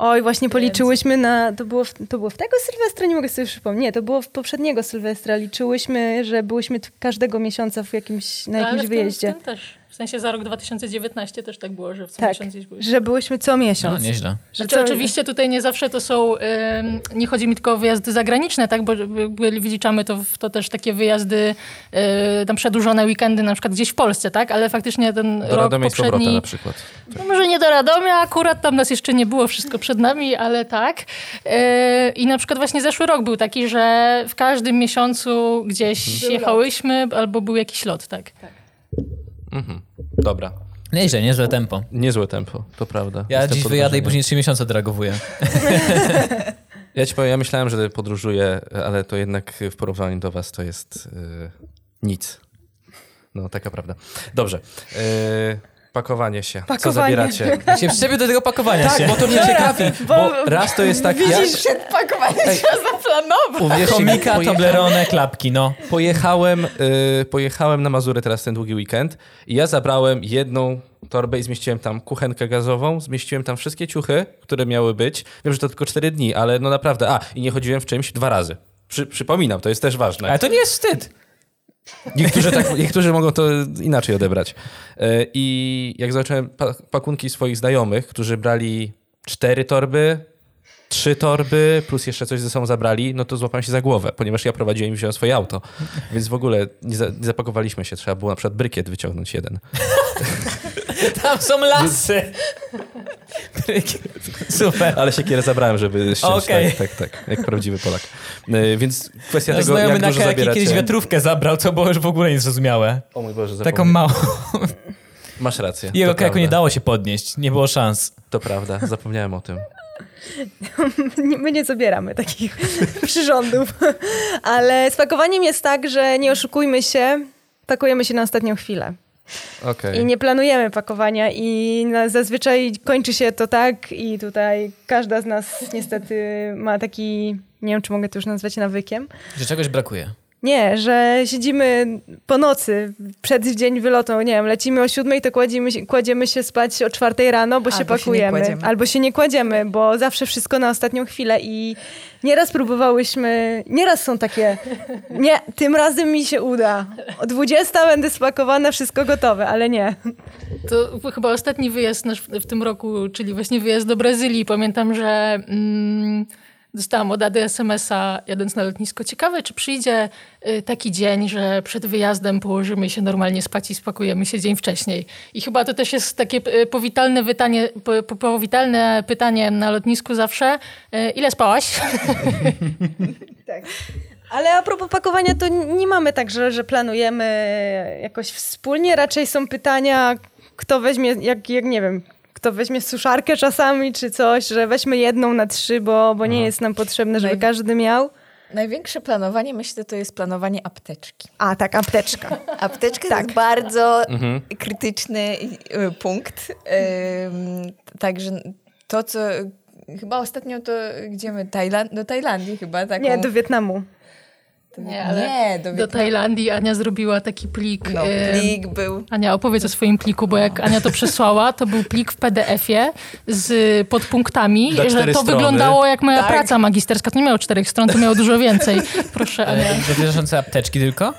Oj, właśnie policzyłyśmy na... To było, w, to było w tego Sylwestra? Nie mogę sobie przypomnieć. Nie, to było w poprzedniego Sylwestra. Liczyłyśmy, że byłyśmy każdego miesiąca w jakimś, na Ale jakimś w tym, wyjeździe. W tym też. W sensie za rok 2019 też tak było, że w co Tak, miesiąc gdzieś były. że byłyśmy co No, miesiąc. nieźle. Że Znaczy, co- oczywiście tutaj nie zawsze to są, ym, nie chodzi mi tylko o wyjazdy zagraniczne, tak, bo jakby wliczamy to, w to też takie wyjazdy, y, tam przedłużone weekendy na przykład gdzieś w Polsce, tak, ale faktycznie ten Do rok Radomia poprzedni, na przykład. no może nie do Radomia, akurat tam nas jeszcze nie było, wszystko przed nami, ale tak. Y, I na przykład właśnie zeszły rok był taki, że w każdym miesiącu gdzieś jechałyśmy albo był jakiś lot, tak. Mhm. Dobra. Nieźle, niezłe tempo. Niezłe tempo, to prawda. Ja Jestem dziś wyjadę i później trzy miesiące odreagowuję. Ja ci powiem, ja myślałem, że podróżuję, ale to jednak w porównaniu do was to jest yy, nic. No, taka prawda. Dobrze. Yy, pakowanie się. Co Pakowanie. zabieracie? Ja się przyczepię do tego pakowania Tak, się. bo to mnie ciekawi, bo raz to jest tak, ja Przed pakowaniem trzeba zaplanować. uwierzcie pojecha- Toblerone, klapki, no. pojechałem, yy, pojechałem na Mazury teraz ten długi weekend i ja zabrałem jedną torbę i zmieściłem tam kuchenkę gazową, zmieściłem tam wszystkie ciuchy, które miały być. Wiem, że to tylko cztery dni, ale no naprawdę, a i nie chodziłem w czymś dwa razy. Przy, przypominam, to jest też ważne. Ale to nie jest wstyd. Niektórzy, tak, niektórzy mogą to inaczej odebrać. E, I jak zobaczyłem pa- pakunki swoich znajomych, którzy brali cztery torby, trzy torby, plus jeszcze coś ze sobą zabrali, no to złapałem się za głowę, ponieważ ja prowadziłem i wziąłem swoje auto. Więc w ogóle nie, za, nie zapakowaliśmy się. Trzeba było na przykład brykiet wyciągnąć jeden. Tam są lasy. Super. Ale siekierę zabrałem, żeby ściąć. Okej. Tak, tak, tak, jak prawdziwy Polak. E, Więc kwestia Nasz tego, jak na dużo kajaki zabieracie... kiedyś wiatrówkę zabrał, co było już w ogóle niezrozumiałe. O mój Boże, Taką zapomniałem. małą. Masz rację. Jego kajaku nie dało się podnieść. Nie było szans. To prawda, zapomniałem o tym. My nie zabieramy takich przyrządów. Ale z pakowaniem jest tak, że nie oszukujmy się, pakujemy się na ostatnią chwilę. Okej. I nie planujemy pakowania i zazwyczaj kończy się to tak i tutaj każda z nas niestety ma taki, nie wiem czy mogę to już nazwać nawykiem, Że czegoś brakuje. Nie, że siedzimy po nocy, przed dzień wylotu, nie wiem, lecimy o siódmej, to kładziemy, się- kładziemy się spać o czwartej rano, bo się Albo się pakujemy. kładziemy. Albo się nie kładziemy, bo zawsze wszystko na ostatnią chwilę i nieraz próbowałyśmy, nieraz są takie, nie, tym razem mi się uda. O 20 będę spakowana, wszystko gotowe, ale nie. To chyba ostatni wyjazd nasz w, w tym roku, czyli właśnie wyjazd do Brazylii. Pamiętam, że mm, dostałam od Ady SMS-a jadąc na lotnisko. Ciekawe, czy przyjdzie y, taki dzień, że przed wyjazdem położymy się normalnie spać i spakujemy się dzień wcześniej. I chyba to też jest takie y, powitalne, pytanie, po, po, powitalne pytanie na lotnisku zawsze. Y, ile spałaś? Ale a propos pakowania, to nie mamy tak, że, że planujemy jakoś wspólnie. Raczej są pytania, kto weźmie, jak, jak nie wiem, kto weźmie suszarkę czasami czy coś, że weźmy jedną na trzy, bo, bo nie jest nam potrzebne, żeby Naj- każdy miał. Największe planowanie, myślę, to jest planowanie apteczki. A, tak, apteczka. Apteczka to Tak. jest bardzo krytyczny y, punkt. Ym, Także to, co chyba ostatnio to gdzie my? Tajland, do Tajlandii chyba taką. Nie, do Wietnamu. Nie, ale nie do, Do. Tajlandii Ania zrobiła taki plik. No, plik był. Ania, opowiedz o swoim pliku, bo jak Ania to przesłała, to był plik w PDF-ie z podpunktami, że to strony. wyglądało jak moja Tak. praca magisterska. To nie miało czterech stron, to miało dużo więcej. Proszę, Ania. E, Dotyczące apteczki tylko?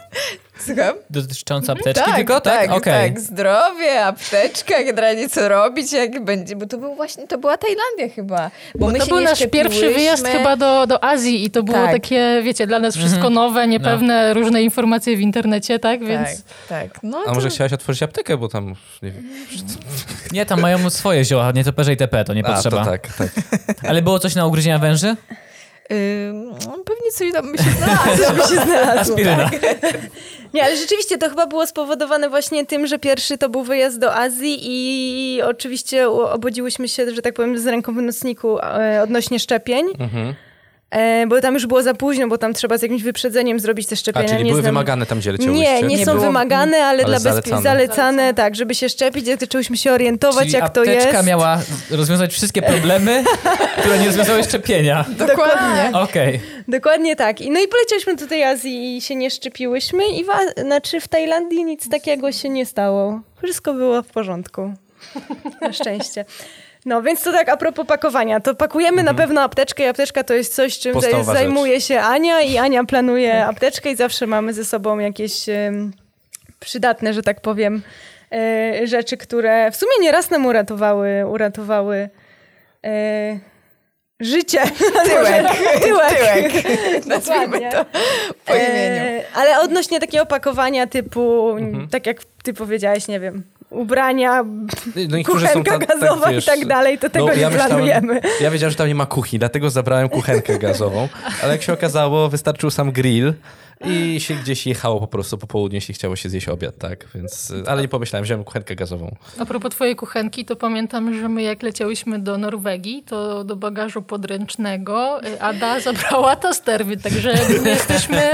Słucham? Dotyczące apteczki Tak, tylko? Tak, tak, okej. tak. Zdrowie, apteczka, generalnie co robić, jak będzie. Bo to był właśnie, to była Tajlandia chyba. Bo, my To się był nie nasz pierwszy wyjazd chyba do, do Azji i to było Tak. takie, wiecie, dla nas wszystko nowe, niepewne, różne informacje w internecie, tak? Więc Tak, tak. No A to... może chciałaś otworzyć aptekę, bo tam... Nie wiem. Nie, tam mają swoje zioła, nie toperze i TP, to nie A, potrzeba. to tak, tak. Ale było coś na ugryzienia węży? No, pewnie coś tam by się znalazło. by się znalazło. Aspiryna. Nie, ale rzeczywiście to chyba było spowodowane właśnie tym, że pierwszy to był wyjazd do Azji i oczywiście obudziłyśmy się, że tak powiem, z ręką w nocniku e, odnośnie szczepień. Mhm. E, bo tam już było za późno, bo tam trzeba z jakimś wyprzedzeniem zrobić te A, szczepienia. czyli nie były znam- wymagane tam, gdzie leciałyście? Nie, nie, Nie są było- wymagane, ale, Ale dla zalecane. bezpie- zalecane, tak, żeby się szczepić, jak zaczęłyśmy się orientować, Czyli jak to apteczka jest. miała rozwiązać wszystkie problemy, które nie rozwiązały szczepienia. Dokładnie. Okej. Dokładnie tak. I, no i poleciałyśmy do tej Azji i się nie szczepiłyśmy i wa- znaczy w Tajlandii nic takiego się nie stało. Wszystko było w porządku. Na szczęście. No, więc to tak a propos pakowania. To pakujemy na pewno apteczkę i apteczka to jest coś, czym zaj- zajmuje się Ania i Ania planuje apteczkę i zawsze mamy ze sobą jakieś em, przydatne, że tak powiem, e, rzeczy, które w sumie nieraz nam uratowały, uratowały e, życie. Tyłek. Tyłek. Tyłek. Nazwijmy to po imieniu. E, ale odnośnie takiego pakowania typu, Mhm. tak jak ty powiedziałeś, nie wiem, ubrania, No są kuchenka ta- gazowa wiesz, i tak dalej, to tego no, nie ja myślałem- planujemy. Ja wiedziałem, że tam nie ma kuchni, dlatego zabrałem kuchenkę gazową, ale jak się okazało, wystarczył sam grill i się gdzieś jechało po prostu po południu, jeśli chciało się zjeść obiad, tak, więc, ale nie pomyślałem, wziąłem kuchenkę gazową. A propos twojej kuchenki, to pamiętam, że my jak leciałyśmy do Norwegii, to do bagażu podręcznego y, Ada zabrała toster, także my jesteśmy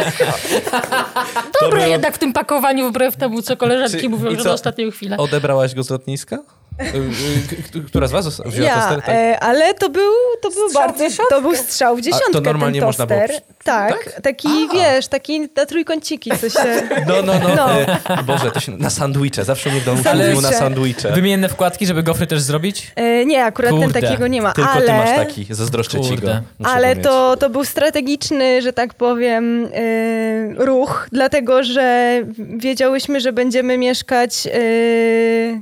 dobre było- jednak w tym pakowaniu, wbrew temu, co koleżanki Czy- mówią, że co? na ostatnią chwilę. Odebrałaś go z lotniska? Y, y, k- Która z was wzięła Ja, toster? Tak? e, ale to był, to był Strzał w bardzo, dziesiątkę. to był strzał w dziesiątkę to normalnie ten można było- Tak, taki, wiesz, taki na trójkąciki, co się... No, no, no. No. E, Boże, to się na sandwicze. Zawsze mnie w domu mówił na sandwicze. Wymienne wkładki, żeby gofry też zrobić? E, nie, akurat Kurde, ten takiego nie ma, Tylko ale... ty masz taki, zazdroszczę ci go. Kurde. Muszę Ale to, to był strategiczny, że tak powiem, y, ruch, dlatego że wiedziałyśmy, że będziemy mieszkać. y,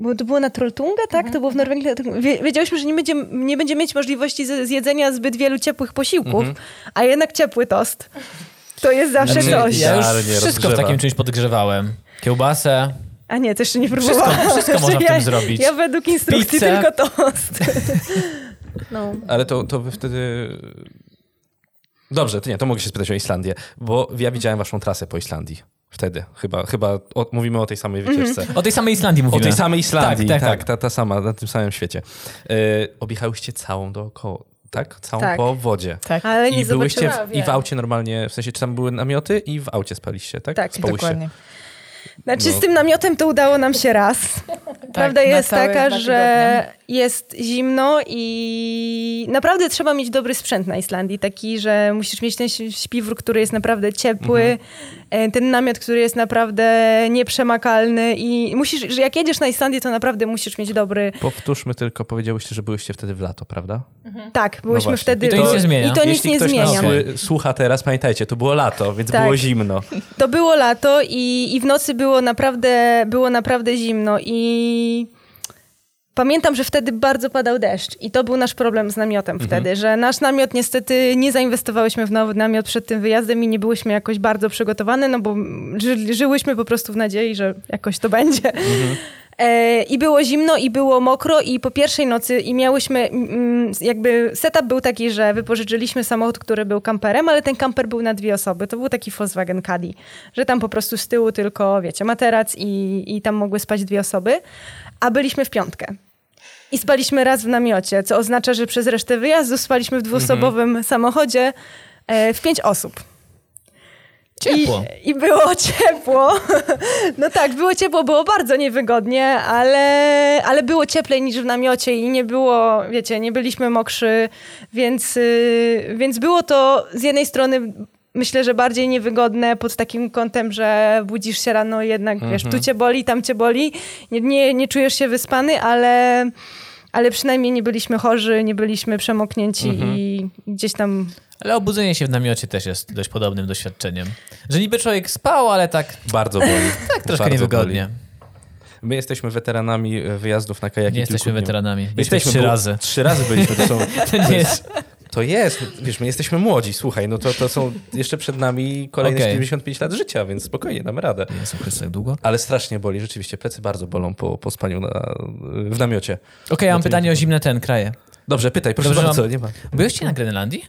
bo to było na Trolltunga, tak? To było w Norwegii. Wie- Wiedziałyśmy, że nie będziemy, nie będziemy mieć możliwości zjedzenia zbyt wielu ciepłych posiłków, a jednak ciepły tost. To jest zawsze Znaczy, coś. Ja już wszystko w rozgrzewa. takim czymś podgrzewałem. Kiełbasę. A nie, to jeszcze nie próbowałam. wszystko można w ja, tym zrobić. Ja według instrukcji Pizzę. tylko tost. No. Ale to, to wy wtedy... Dobrze, to nie, to mogę się spytać o Islandię, bo ja widziałem waszą trasę po Islandii. Wtedy, chyba, chyba o, mówimy o tej samej wycieczce. O tej samej Islandii O mówimy. tej samej Islandii, Tak, tak, tak, tak. Ta, ta sama, na tym samym świecie. E, objechałyście całą dookoła, tak? Całą Tak. po wodzie. Tak, Ale nie I byłyście w, i w aucie normalnie, w sensie, czy tam były namioty i w aucie spaliście, tak? Tak, Spałyście. dokładnie. Znaczy No. z tym namiotem to udało nam się raz. Prawda na jest taka, że jest zimno i naprawdę trzeba mieć dobry sprzęt na Islandii. Taki, że musisz mieć ten śpiwór, który jest naprawdę ciepły, e, ten namiot, który jest naprawdę nieprzemakalny i musisz, że jak jedziesz na Islandię, to naprawdę musisz mieć dobry... Powtórzmy tylko, powiedziałyście, że byliście wtedy w lato, prawda? Tak, byliśmy właśnie. wtedy... I to nic nie zmienia. I to nic Jeśli nie ktoś nas zmienia. sły- słucha teraz, pamiętajcie, to było lato, więc Tak. było zimno. To było lato i, i w nocy było naprawdę, było naprawdę zimno i pamiętam, że wtedy bardzo padał deszcz i to był nasz problem z namiotem wtedy, że nasz namiot niestety nie zainwestowałyśmy w nowy namiot przed tym wyjazdem i nie byłyśmy jakoś bardzo przygotowane, no bo ży, żyłyśmy po prostu w nadziei, że jakoś to będzie. E, I było zimno, i było mokro, i po pierwszej nocy i miałyśmy, jakby setup był taki, że wypożyczyliśmy samochód, który był kamperem, ale ten kamper był na dwie osoby. To był taki Volkswagen Caddy, że tam po prostu z tyłu tylko, wiecie, materac i, i tam mogły spać dwie osoby, a byliśmy w piątkę. I spaliśmy raz w namiocie, co oznacza, że przez resztę wyjazdu spaliśmy w dwuosobowym samochodzie e, w pięć osób. Ciepło. I, I było ciepło. No tak, było ciepło, było bardzo niewygodnie, ale, ale było cieplej niż w namiocie i nie było, wiecie, nie byliśmy mokrzy, więc, y, więc było to z jednej strony myślę, że bardziej niewygodne pod takim kątem, że budzisz się rano jednak, wiesz, tu cię boli, tam cię boli, nie, nie, nie czujesz się wyspany, ale, ale przynajmniej nie byliśmy chorzy, nie byliśmy przemoknięci i gdzieś tam Ale obudzenie się w namiocie też jest dość podobnym doświadczeniem. Że niby człowiek spał, ale tak, Bardzo boli. tak troszkę Bardzo niewygodnie. boli. My jesteśmy weteranami wyjazdów na kajaki. Nie jesteśmy kilku dni. weteranami. Byliśmy Jesteśmy, trzy razy. Trzy razy byliśmy, to są... To jest... To jest, wiesz, my jesteśmy młodzi, słuchaj, no to, to są jeszcze przed nami kolejne. 75 lat życia, więc spokojnie, damy radę. Jezu Chryste, tak długo? Ale strasznie boli, rzeczywiście, plecy bardzo bolą po, po spaniu na, w namiocie. Okej, ja mam No to pytanie nie- o zimne ten kraje. Dobrze, pytaj, proszę Dobrze, bardzo, mam- nie ma. Byłyście na Grenlandii?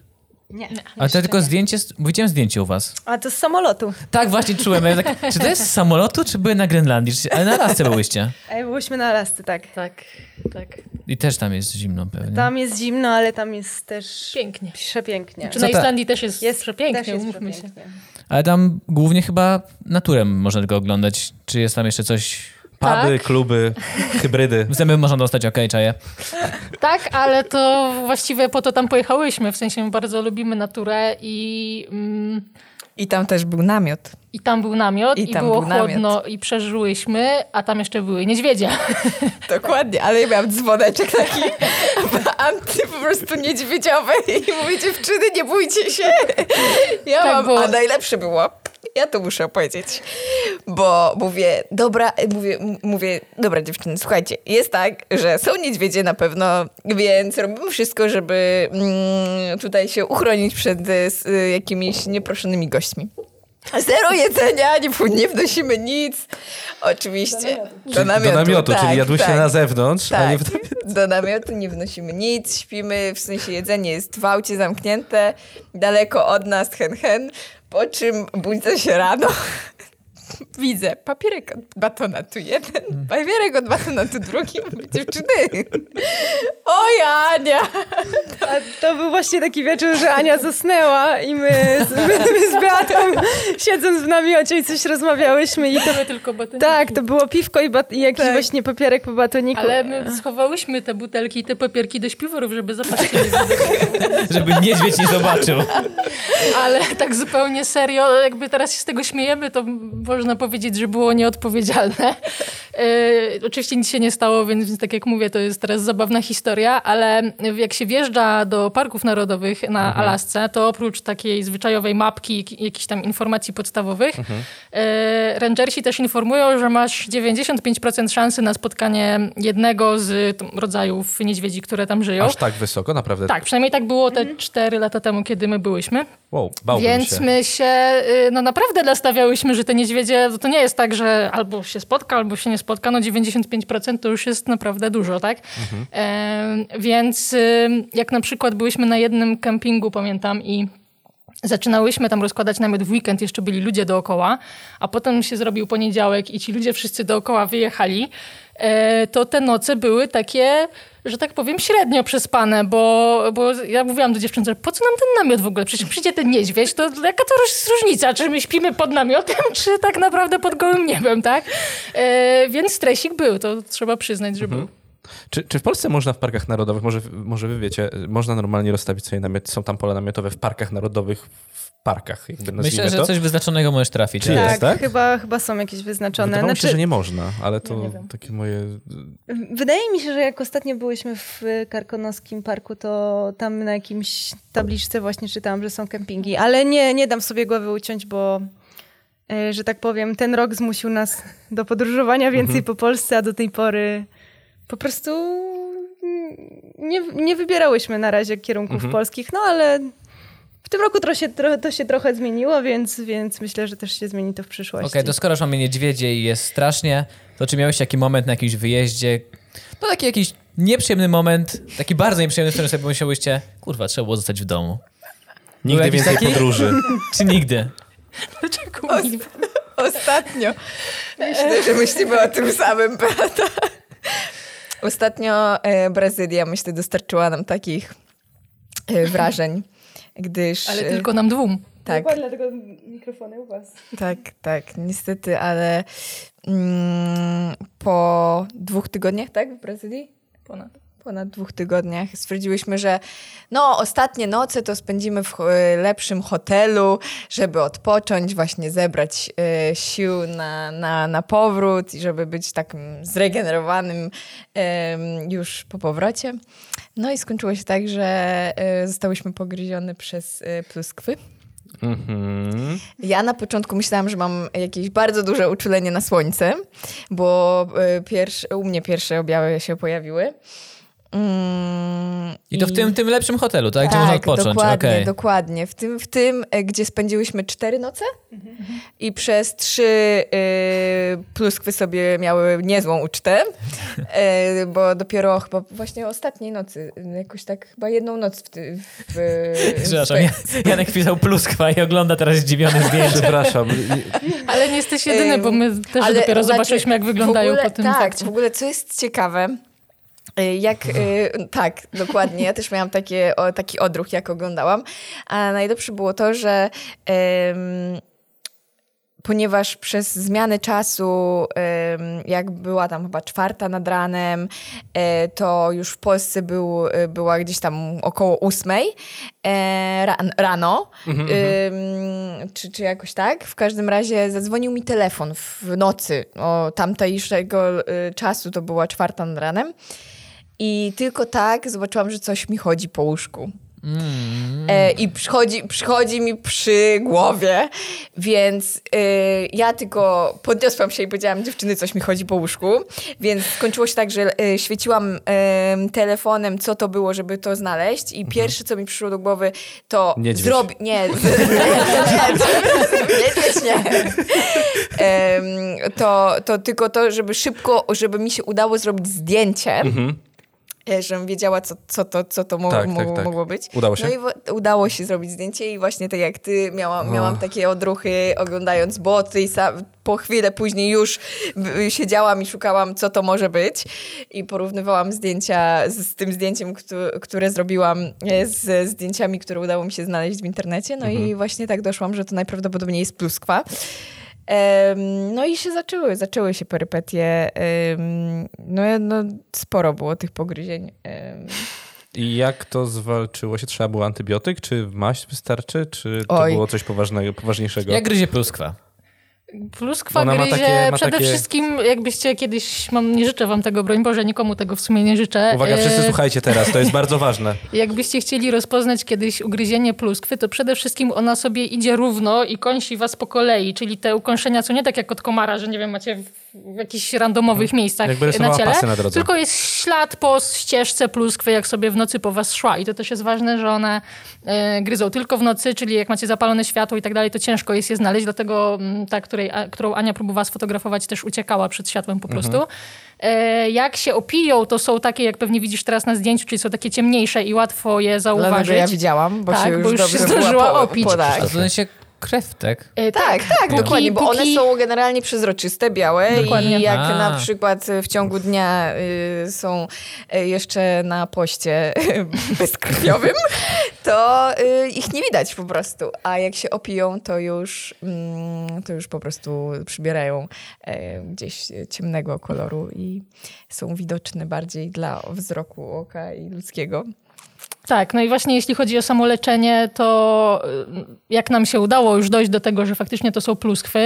Nie. Ale to tylko zdjęcie, z- widziałem zdjęcie u was. A to z samolotu. Tak, właśnie czułem. Ja tak, czy to jest z samolotu, czy były na Grenlandii? Ale na Alasce byłyście. Ej, byłyśmy na Alasce, tak. Tak, tak. I też tam jest zimno pewnie. Tam jest zimno, ale tam jest też Pięknie. przepięknie. Czy Co na Islandii też jest, Jest przepięknie, też jest umówmy się. przepięknie. Ale tam głównie chyba naturę można tylko oglądać. Czy jest tam jeszcze coś... Puby, Tak. kluby, hybrydy. Zęby można dostać, okej, czaję. Tak, ale to właściwie po to tam pojechałyśmy. W sensie my bardzo lubimy naturę i, mm, I tam też był namiot. i tam był namiot I i, było był namiot. chłodno i przeżyłyśmy, a tam jeszcze były niedźwiedzie. Dokładnie, ale ja miałam dzwoneczek taki anty po prostu niedźwiedziowy i mówię, dziewczyny, nie bójcie się. Ja Tak mam, było. a najlepsze było, ja to muszę powiedzieć, bo mówię, dobra, mówię, mówię, dobra dziewczyny, słuchajcie, jest tak, że są niedźwiedzie na pewno, więc robimy wszystko, żeby mm, tutaj się uchronić przed y, y, jakimiś nieproszonymi gośćmi. Zero jedzenia, nie, nie wnosimy nic. Oczywiście. Do namiotu, Do namiotu, tak, czyli jadłyście tak. na zewnątrz, a Tak, nie w do namiotu nie wnosimy nic, śpimy, w sensie jedzenie jest w aucie zamknięte, daleko od nas, hen hen, po czym budzę się rano, widzę papierek od batonatu jeden, papierek od batonatu drugi, mówię, dziewczyny, o Jania, A to był właśnie taki wieczór, że Ania zasnęła i my z, my z Beatą siedząc w namiocie i coś rozmawiałyśmy i to... My tylko batoniki. Tak, to było piwko i, bat- i jakiś Tak. właśnie papierek po batoniku. Ale my schowałyśmy te butelki i te papierki do śpiworów, żeby zapaść nie zobaczyć. Żeby niedźwiedź nie zobaczył. Ale tak zupełnie serio, jakby teraz się z tego śmiejemy, to można powiedzieć, że było nieodpowiedzialne. E, oczywiście nic się nie stało, więc, tak jak mówię, to jest teraz zabawna historia, ale jak się wjeżdża do parków narodowych na Alasce, to oprócz takiej zwyczajowej mapki, jak- jakichś tam informacji podstawowych, e, rangersi też informują, że masz 95% szansy na spotkanie jednego z rodzajów niedźwiedzi, które tam żyją. Aż tak wysoko, naprawdę. Tak, przynajmniej tak było te 4 lata temu, kiedy my byłyśmy. Wow, bałbym Więc się. my się y, no naprawdę nastawiałyśmy, że te niedźwiedzie, to nie jest tak, że albo się spotka, albo się nie spotka. No 95% to już jest naprawdę dużo, tak? E, więc jak na przykład byłyśmy na jednym kempingu, pamiętam, i zaczynałyśmy tam rozkładać namiot w weekend, jeszcze byli ludzie dookoła, a potem się zrobił poniedziałek i ci ludzie wszyscy dookoła wyjechali, e, to te noce były takie, że tak powiem, średnio przespane, bo, bo ja mówiłam do dziewczyn, że po co nam ten namiot w ogóle? Przecież przyjdzie ten niedźwiedź, to jaka to różnica? Czy my śpimy pod namiotem, czy tak naprawdę pod gołym niebem, tak? E, więc stresik był, to trzeba przyznać, że był. Czy, czy w Polsce można w parkach narodowych, może, może wy wiecie, można normalnie rozstawić sobie namiot, są tam pola namiotowe w parkach narodowych, w parkach, jakby Myślę, że to? coś wyznaczonego możesz trafić. Czy ale- jest, tak? Chyba, chyba są jakieś wyznaczone. Wydawało mi się, Znaczy, że nie można, ale Ja to wiem. takie moje... Wydaje mi się, że jak ostatnio byłyśmy w Karkonoskim Parku, to tam na jakimś tabliczce właśnie czytałam, że są kempingi, ale nie, nie dam sobie głowy uciąć, bo e, że tak powiem, ten rok zmusił nas do podróżowania więcej po Polsce, a do tej pory po prostu nie, nie wybierałyśmy na razie kierunków polskich, no ale w tym roku to się, to się trochę zmieniło, więc, więc myślę, że też się zmieni to w przyszłości. Okej, to skoro już mamy niedźwiedzie i jest strasznie, to czy miałeś taki moment na jakimś wyjeździe, no taki jakiś nieprzyjemny moment, taki bardzo nieprzyjemny, w którym sobie pomyślałyście, kurwa, trzeba było zostać w domu. Nigdy więcej taki? podróży. Czy nigdy? Dlaczego mi- Ostatnio. Myślę, że myślimy o tym samym, prawda? Ostatnio e, Brazylia, myślę, dostarczyła nam takich e, wrażeń, gdyż... Ale tylko nam dwóm. Tak, dlatego mikrofony u was. tak, tak, niestety, ale mm, po dwóch tygodniach, tak, w Brazylii? Ponad. Ponad dwóch tygodniach stwierdziłyśmy, że no ostatnie noce to spędzimy w e, lepszym hotelu, żeby odpocząć, właśnie zebrać e, sił na, na, na powrót i żeby być takim zregenerowanym już po powrocie. No i skończyło się tak, że e, zostałyśmy pogryzione przez pluskwy. Mhm. Ja na początku myślałam, że mam jakieś bardzo duże uczulenie na słońce, bo pierwsze, u mnie pierwsze objawy się pojawiły. Mm, I to w tym, tym lepszym hotelu, tak? Gdzie można odpocząć. dokładnie, Okej. dokładnie. W tym, w tym, e, gdzie spędziłyśmy cztery noce i przez trzy y, pluskwy sobie miały niezłą ucztę, e, bo dopiero chyba właśnie ostatniej nocy, jakoś tak chyba jedną noc w... Ty, w, w Przepraszam, ja, Janek wpisał pluskwa i ogląda teraz zdziwiony zdjęcie. Przepraszam. Ale nie jesteś jedyny, bo my też ale dopiero znaczy, zobaczyliśmy, jak w wyglądają ogóle, po tym Tak, fakcie. w ogóle co jest ciekawe, y, jak, y, tak, dokładnie, ja też miałam takie, o, taki odruch, jak oglądałam, a najlepsze było to, że ponieważ przez zmianę czasu, jak była tam chyba czwarta nad ranem, e, to już w Polsce był, e, była gdzieś tam około ósmej e, ran, rano, Em, czy, czy jakoś tak. W każdym razie zadzwonił mi telefon w nocy. O tamtejszego czasu, to była czwarta nad ranem. I tylko tak zobaczyłam, że coś mi chodzi po łóżku. E, I przychodzi, przychodzi mi przy głowie, więc e, ja tylko podniosłam się i powiedziałam, dziewczyny, coś mi chodzi po łóżku. Więc skończyło się tak, że e, świeciłam telefonem, co to było, żeby to znaleźć. I pierwsze, co mi przyszło do głowy, to Niedźwiedź. zrobić. Nie, niedźwiedź nie. To, to tylko to, żeby szybko, żeby mi się udało zrobić zdjęcie. e, Żebym wiedziała, co, co to, co to mo- Tak, mo- tak, tak. mogło być. Udało się? No i udało się zrobić zdjęcie i właśnie tak jak ty miałam, No. miałam takie odruchy oglądając boty i sa- po chwilę później już siedziałam i szukałam, co to może być i porównywałam zdjęcia z, z tym zdjęciem, któ- które zrobiłam e, z zdjęciami, które udało mi się znaleźć w internecie. No Mhm. i właśnie tak doszłam, że to najprawdopodobniej jest pluskwa. No i się zaczęły, zaczęły się perypetie. No, no sporo było tych pogryzień. I jak to zwalczyło się? Trzeba było antybiotyk? Czy maść wystarczy? Czy to Oj. było coś poważnego, poważniejszego? Jak gryzie pluskwa? Pluskwa gryzie takie- przede takie- wszystkim, jakbyście kiedyś, mam, nie życzę wam tego, broń Boże, nikomu tego w sumie nie życzę. Uwaga, wszyscy E, słuchajcie teraz, to jest bardzo ważne. Jakbyście chcieli rozpoznać kiedyś ugryzienie pluskwy, to przede wszystkim ona sobie idzie równo i kąsi was po kolei, czyli te ukąszenia są nie tak jak od komara, że nie wiem, macie w jakichś randomowych miejscach Jakby na ciele, na tylko jest ślad po ścieżce pluskwy, jak sobie w nocy po was szła. I to też jest ważne, że one e, gryzą tylko w nocy, czyli jak macie zapalone światło i tak dalej, to ciężko jest je znaleźć, dlatego mm, ta, której, a, którą Ania próbowała sfotografować, też uciekała przed światłem po prostu. Mhm. E, jak się opiją, to są takie, jak pewnie widzisz teraz na zdjęciu, czyli są takie ciemniejsze i łatwo je Dlatego zauważyć. ja widziałam, bo Tak, się już bo już się zdążyła po- opić. podać. A to sensie krew, tak? E, Tak, tak, Póki- dokładnie, bo one są generalnie przezroczyste, białe Dokładnie. i jak A. na przykład w ciągu dnia y, są y, jeszcze na poście bezkrwiowym, to y, ich nie widać po prostu, a jak się opiją, to już, mm, to już po prostu przybierają e, gdzieś ciemnego koloru i są widoczne bardziej dla wzroku oka i ludzkiego. Tak, no i właśnie jeśli chodzi o samoleczenie, to y, jak nam się udało już dojść do tego, że faktycznie to są pluskwy,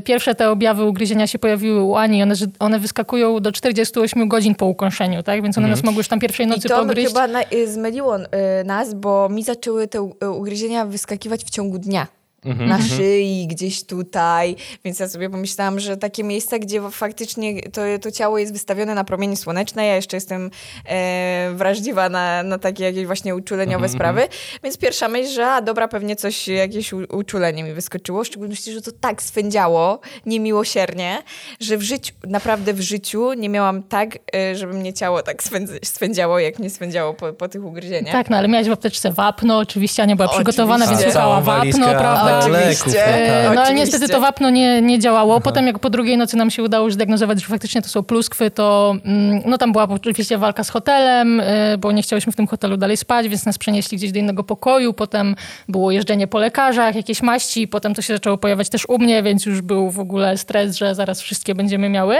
y, pierwsze te objawy ugryzienia się pojawiły u Ani, one, one wyskakują do 48 godzin po ukąszeniu, tak? Więc one nas mogły już tam pierwszej I nocy to pogryźć. chyba na, y, zmyliło nas, bo mi zaczęły te ugryzienia wyskakiwać w ciągu dnia. Mhm. Na szyi, gdzieś tutaj, więc ja sobie pomyślałam, że takie miejsca, gdzie faktycznie to, to ciało jest wystawione na promienie słoneczne, ja jeszcze jestem e, wrażliwa na, na takie jakieś właśnie uczuleniowe Mhm, sprawy, więc pierwsza myśl, że a dobra, pewnie coś, jakieś u, uczulenie mi wyskoczyło, w szczególności, że to tak swędziało niemiłosiernie, że w życiu, naprawdę w życiu nie miałam tak, e, żeby mnie ciało tak swędz- swędziało, jak mnie swędziało po, po tych ugryzieniach. Tak, no ale miałaś w apteczce wapno, oczywiście Ania była przygotowana, więc szukała Całą wapno, walizkę prawda? Oczywiście. leków, tak, E, tak. No ale niestety to wapno nie, nie działało. Potem jak po drugiej nocy nam się udało już zdiagnozować, że faktycznie to są pluskwy, to mm, no tam była oczywiście walka z hotelem, e, bo nie chciałyśmy w tym hotelu dalej spać, więc nas przenieśli gdzieś do innego pokoju. Potem było jeżdżenie po lekarzach, jakieś maści. Potem to się zaczęło pojawiać też u mnie, więc już był w ogóle stres, że zaraz wszystkie będziemy miały.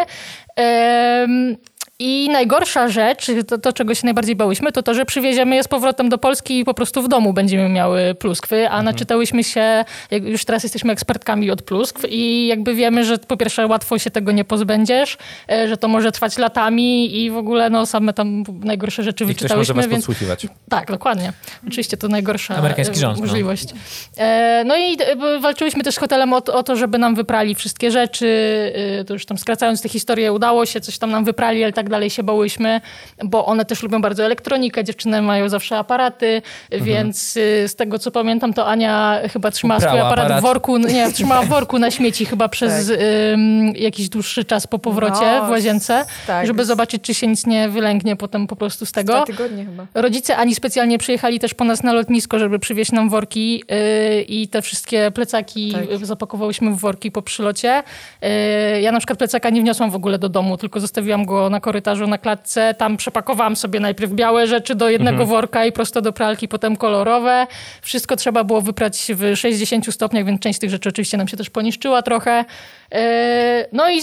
I najgorsza rzecz, to, to czego się najbardziej bałyśmy, to to, że przywieziemy je z powrotem do Polski i po prostu w domu będziemy miały pluskwy, a naczytałyśmy się, już teraz jesteśmy ekspertkami od pluskw i jakby wiemy, że po pierwsze łatwo się tego nie pozbędziesz, e, że to może trwać latami i w ogóle no same tam najgorsze rzeczy I ktoś może wyczytałyśmy, was więc podsłuchiwać. tak, dokładnie. Oczywiście to najgorsza Amerykański rząd, no. możliwość. E, No i e, walczyłyśmy też z hotelem o, to- o to, żeby nam wyprali wszystkie rzeczy. To już tam skracając tę historię, udało się, coś tam nam wyprali, ale tak dalej się bałyśmy, bo one też lubią bardzo elektronikę, dziewczyny mają zawsze aparaty, Mhm. więc e, z tego co pamiętam, to Ania chyba trzymała swój Uprała aparat, aparat. w worku, nie, trzymała w worku na śmieci chyba przez Tak. ym, jakiś dłuższy czas po powrocie No, w łazience, tak. żeby zobaczyć, czy się nic nie wylęgnie potem po prostu z tego. Dwa tygodnie chyba. Rodzice Ani specjalnie przyjechali też po nas na lotnisko, żeby przywieźć nam worki yy, i te wszystkie plecaki Tak. zapakowałyśmy w worki po przylocie. Yy, ja na przykład plecaka nie wniosłam w ogóle do domu, tylko zostawiłam go na korytarzu na klatce. Tam przepakowałam sobie najpierw białe rzeczy do jednego worka i prosto do pralki, potem kolorowe. Wszystko trzeba było wyprać w 60 stopniach, więc część tych rzeczy oczywiście nam się też poniszczyła trochę. Yy, no i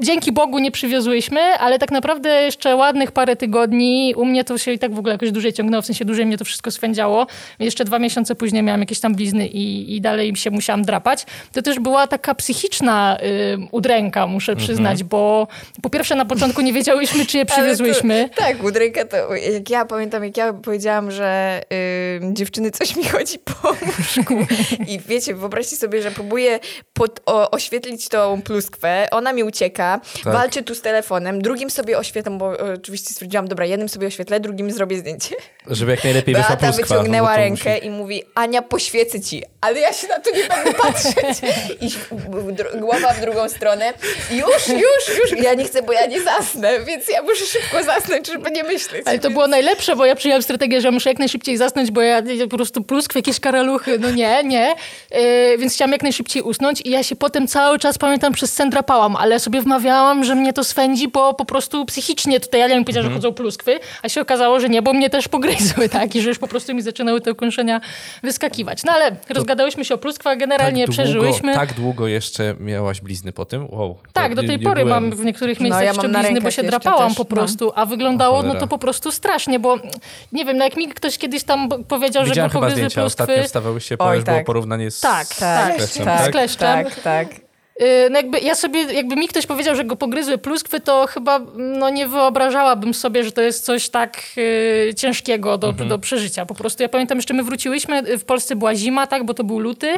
dzięki Bogu nie przywiozłyśmy, ale tak naprawdę jeszcze ładnych parę tygodni u mnie to się i tak w ogóle jakoś dłużej ciągnęło, w sensie dłużej mnie to wszystko swędziało. Jeszcze dwa miesiące później miałam jakieś tam blizny i, i dalej się musiałam drapać. To też była taka psychiczna y, udręka, muszę przyznać, bo po pierwsze na początku nie wiedziałyśmy, czy je przywiozłyśmy. To, tak, udręka to, jak ja pamiętam, jak ja powiedziałam, że y, dziewczyny coś mi chodzi po łóżku i wiecie, wyobraźcie sobie, że próbuję pod, o, oświetlić tą pluskwę, ona mi ucieka, walczy tu z telefonem, drugim sobie oświetlam, bo e, oczywiście stwierdziłam, dobra, jednym sobie oświetlę, drugim zrobię zdjęcie. Żeby jak najlepiej wyszła Beata pluskwa. wyciągnęła no bo to rękę musi- i mówi, Ania, poświecę ci. Ale ja się na to nie będę patrzeć. I w- w głowa w drugą stronę. Już, już, już. Ja nie chcę, bo ja nie zasnę, więc ja muszę szybko zasnąć, żeby nie myśleć. Ale to było najlepsze, bo ja przyjęłam strategię, że muszę jak najszybciej zasnąć, bo ja, po prostu pluskwy, jakieś karaluchy, no nie, nie. Yy, więc chciałam jak najszybciej usnąć i ja się potem cały czas, pamiętam, przez sen drapałam, ale sobie wmawiałam, że mnie to swędzi, bo po prostu psychicznie tutaj ja mi powiedziała, że chodzą pluskwy, a się okazało, że nie, bo mnie też pogryzły, tak, i że już po prostu mi zaczynały te ukąszenia wyskakiwać. No ale rozgadałyśmy się o pluskwach, generalnie tak długo, przeżyłyśmy. Tak długo jeszcze miałaś blizny po tym? Wow. Tak, To do tej nie pory byłem- mam w niektórych No, miejscach ja jeszcze blizny, bo się drapałam też, po no. prostu, a wyglądało no to po prostu strasznie, bo nie wiem, no jak mi ktoś kiedyś tam powiedział, Widziałem że go pogryzły zdjęcia. pluskwy... Ostatnio wstawałyście, Oj, ponieważ było tak. porównanie z Tak, z tak, kleszczem, tak. tak? Z kleszczem. Tak, tak. Y, No jakby ja sobie, jakby mi ktoś powiedział, że go pogryzły pluskwy, to chyba no nie wyobrażałabym sobie, że to jest coś tak y, ciężkiego do, do przeżycia. Po prostu ja pamiętam jeszcze, my wróciłyśmy, w Polsce była zima, tak, bo to był luty.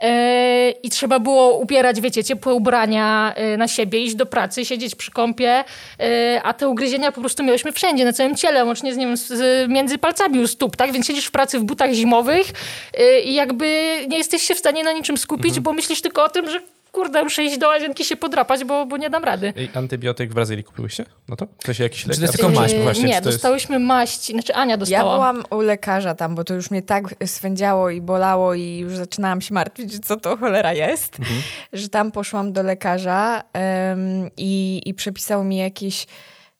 E, i trzeba było ubierać, wiecie, ciepłe ubrania e, na siebie, iść do pracy, siedzieć przy kąpie, e, a te ugryzienia po prostu miałyśmy wszędzie, na całym ciele, łącznie z, nie wiem, z, między palcami u stóp, tak, więc siedzisz w pracy w butach zimowych i jakby nie jesteś się w stanie na niczym skupić, bo myślisz tylko o tym, że kurde, muszę iść do łazienki się podrapać, bo, bo nie dam rady. Ej, Antybiotyk w Brazylii kupiłyście? No to? W sensie jakiś lek? to jest tylko maść? właśnie? nie, to jest... dostałyśmy maść, znaczy Ania Ja dostała. byłam u lekarza tam, bo to już mnie tak swędziało i bolało i już zaczynałam się martwić, co to cholera jest, że tam poszłam do lekarza em, i, i przepisał mi jakieś,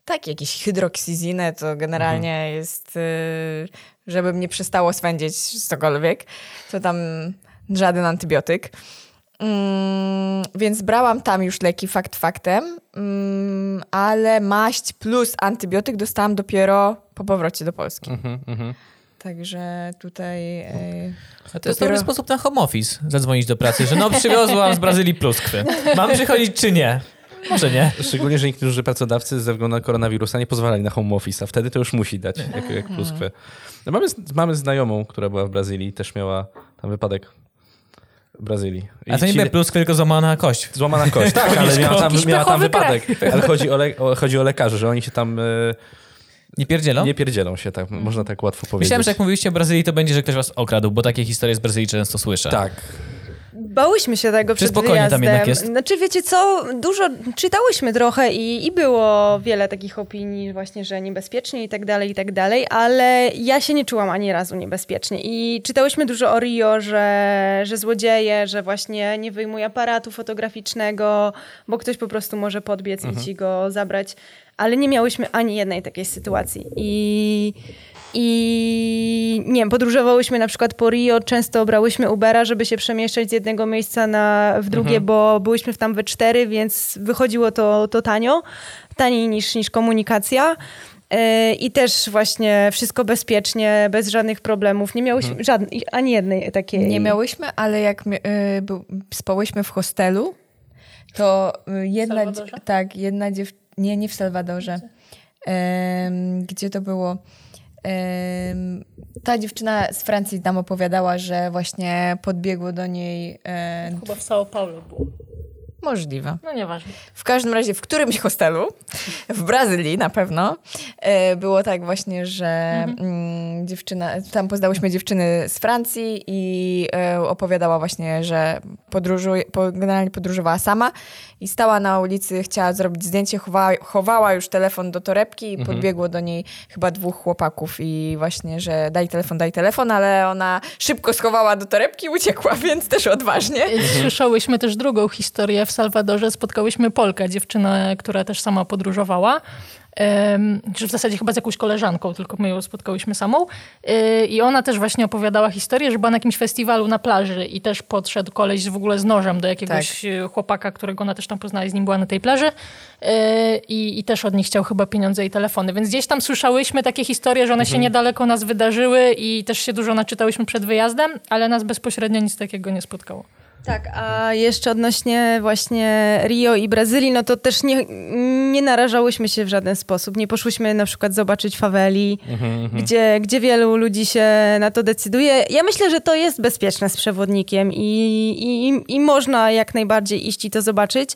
tak, jakieś hydroksyzinę, to generalnie jest, y, żeby mnie przestało swędzić cokolwiek, to tam żaden antybiotyk. Mm, więc brałam tam już leki fakt faktem, mm, ale maść plus antybiotyk dostałam dopiero po powrocie do Polski. Mhm, mhm. Także tutaj. e, A to jest Dopiero- dobry sposób na home office. Zadzwonić do pracy, że no przywiozłam z Brazylii pluskwy. Mam przychodzić czy nie? Może nie. Szczególnie, że niektórzy pracodawcy ze względu na koronawirusa nie pozwalali na home office, a wtedy to już musi dać, jak, jak pluskwę. No mamy, mamy znajomą, która była w Brazylii i też miała tam wypadek Brazylii. I A to nie ci- pluskwy, tylko złamana kość. Złamana kość, tak, ale miała tam, miała tam wypadek. Ale chodzi o, le, o, chodzi o lekarzy, że oni się tam e, Nie pierdzielą? nie pierdzielą się, tak, można tak łatwo powiedzieć. Myślałem, że jak mówiliście o Brazylii, to będzie, że ktoś was okradł, bo takie historie z Brazylii często słyszę. Tak. Bałyśmy się tego Czy przed spokojnie tam wyjazdem. jednak jest? Znaczy wiecie co, dużo czytałyśmy trochę i, i było wiele takich opinii właśnie, że niebezpiecznie i tak dalej, i tak dalej, ale ja się nie czułam ani razu niebezpiecznie i czytałyśmy dużo o Rio, że, że złodzieje, że właśnie nie wyjmuje aparatu fotograficznego, bo ktoś po prostu może podbiec i ci go zabrać, ale nie miałyśmy ani jednej takiej sytuacji i... I nie wiem, podróżowałyśmy na przykład po Rio, często brałyśmy Ubera, żeby się przemieszczać z jednego miejsca na, w drugie, bo byłyśmy tam we cztery, więc wychodziło to, to tanio, taniej niż, niż komunikacja. Yy, I też właśnie wszystko bezpiecznie, bez żadnych problemów. Nie miałyśmy żadnej, ani jednej takiej. Nie miałyśmy, ale jak my, y, był, spałyśmy w hostelu, to y, jedna, tak, jedna dziew... nie, nie w Salwadorze. Em, gdzie to było? Ta dziewczyna z Francji nam opowiadała, że właśnie podbiegło do niej e, Chyba w São Paulo było. Możliwe. No nieważne. W każdym razie w którymś hostelu, w Brazylii na pewno, e, było tak właśnie, że mm, dziewczyna, tam poznałyśmy dziewczyny z Francji i e, opowiadała właśnie, że podróżuje, po, generalnie podróżowała sama i stała na ulicy, chciała zrobić zdjęcie, chowała, chowała już telefon do torebki i podbiegło do niej chyba dwóch chłopaków i właśnie, że daj telefon, daj telefon, ale ona szybko schowała do torebki i uciekła, więc też odważnie. Słyszałyśmy też drugą historię. W Salwadorze spotkałyśmy Polkę, dziewczynę, która też sama podróżowała. Czy w zasadzie chyba z jakąś koleżanką, tylko my ją spotkałyśmy samą. Y, I ona też właśnie opowiadała historię, że była na jakimś festiwalu na plaży i też podszedł koleś w ogóle z nożem do jakiegoś y, chłopaka, którego ona też tam poznała i z nim była na tej plaży. Y, I, I też od nich chciał chyba pieniądze i telefony. Więc gdzieś tam słyszałyśmy takie historie, że one się niedaleko nas wydarzyły i też się dużo naczytałyśmy przed wyjazdem, ale nas bezpośrednio nic takiego nie spotkało. Tak, a jeszcze odnośnie właśnie Rio i Brazylii, no to też nie, nie narażałyśmy się w żaden sposób. Nie poszłyśmy na przykład zobaczyć faweli, gdzie, gdzie wielu ludzi się na to decyduje. Ja myślę, że to jest bezpieczne z przewodnikiem i, i, i można jak najbardziej iść i to zobaczyć,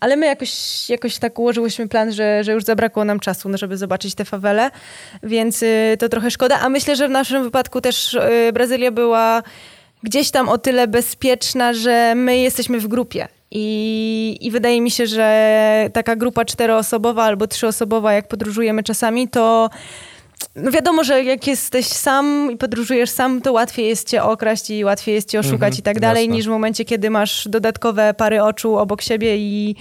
ale my jakoś, jakoś tak ułożyłyśmy plan, że, że już zabrakło nam czasu, no, żeby zobaczyć te fawele, więc y, to trochę szkoda. A myślę, że w naszym wypadku też y, Brazylia była gdzieś tam o tyle bezpieczna, że my jesteśmy w grupie. I, I wydaje mi się, że taka grupa czteroosobowa albo trzyosobowa, jak podróżujemy czasami, to no wiadomo, że jak jesteś sam i podróżujesz sam, to łatwiej jest cię okraść i łatwiej jest cię oszukać Mhm, i tak dalej, jasne. niż w momencie, kiedy masz dodatkowe pary oczu obok siebie i,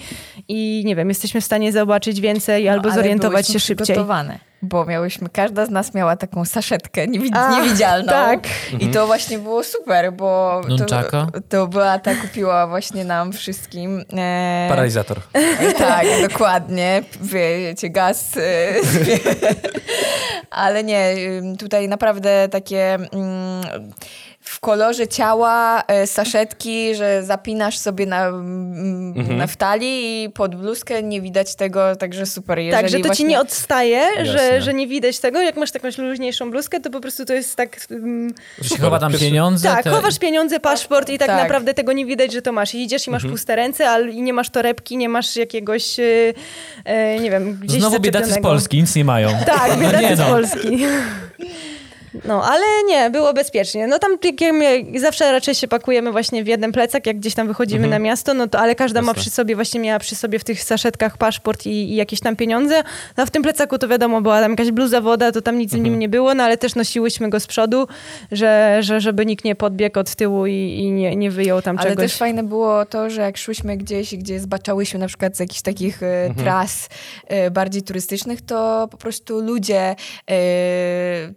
i nie wiem, jesteśmy w stanie zobaczyć więcej albo No, ale zorientować się szybciej. przygotowane, Bo miałyśmy, każda z nas miała taką saszetkę niewi- A, niewidzialną. tak. I to właśnie było super, bo to, to Beata kupiła właśnie nam wszystkim. E, Paralizator. tak, dokładnie. Wiecie, gaz. e, Ale nie, tutaj naprawdę takie. mm, w kolorze ciała e, saszetki, że zapinasz sobie na, mm, Mhm. na w talii i pod bluzkę nie widać tego, także super. Jeżeli tak, że to ci właśnie... nie odstaje, Jasne. że, że nie widać tego. Jak masz jakąś luźniejszą bluzkę, to po prostu to jest tak... mm, Że się chowa tam pieniądze. tak, te- chowasz pieniądze, paszport i tak, Tak. naprawdę tego nie widać, że to masz. I idziesz i masz puste ręce, ale i nie masz torebki, nie masz jakiegoś, e, e, nie wiem, gdzieś Znowu biedacy z. Polski, nic nie mają. Tak, biedacy Nie z no. Polski. No, ale nie, było bezpiecznie. No tam zawsze raczej się pakujemy właśnie w jeden plecak, jak gdzieś tam wychodzimy na miasto, no to ale każda ma Jasne. przy sobie, właśnie miała przy sobie w tych saszetkach paszport i, i jakieś tam pieniądze. No a w tym plecaku to wiadomo, była tam jakaś bluza, woda, to tam nic w nim nie było, no ale też nosiłyśmy go z przodu, że, że żeby nikt nie podbiegł od tyłu i, i nie, nie wyjął tam Ale czegoś. też fajne było to, że jak szłyśmy gdzieś, gdzie zbaczałyśmy na przykład z jakichś takich e, tras e, bardziej turystycznych, to po prostu ludzie e,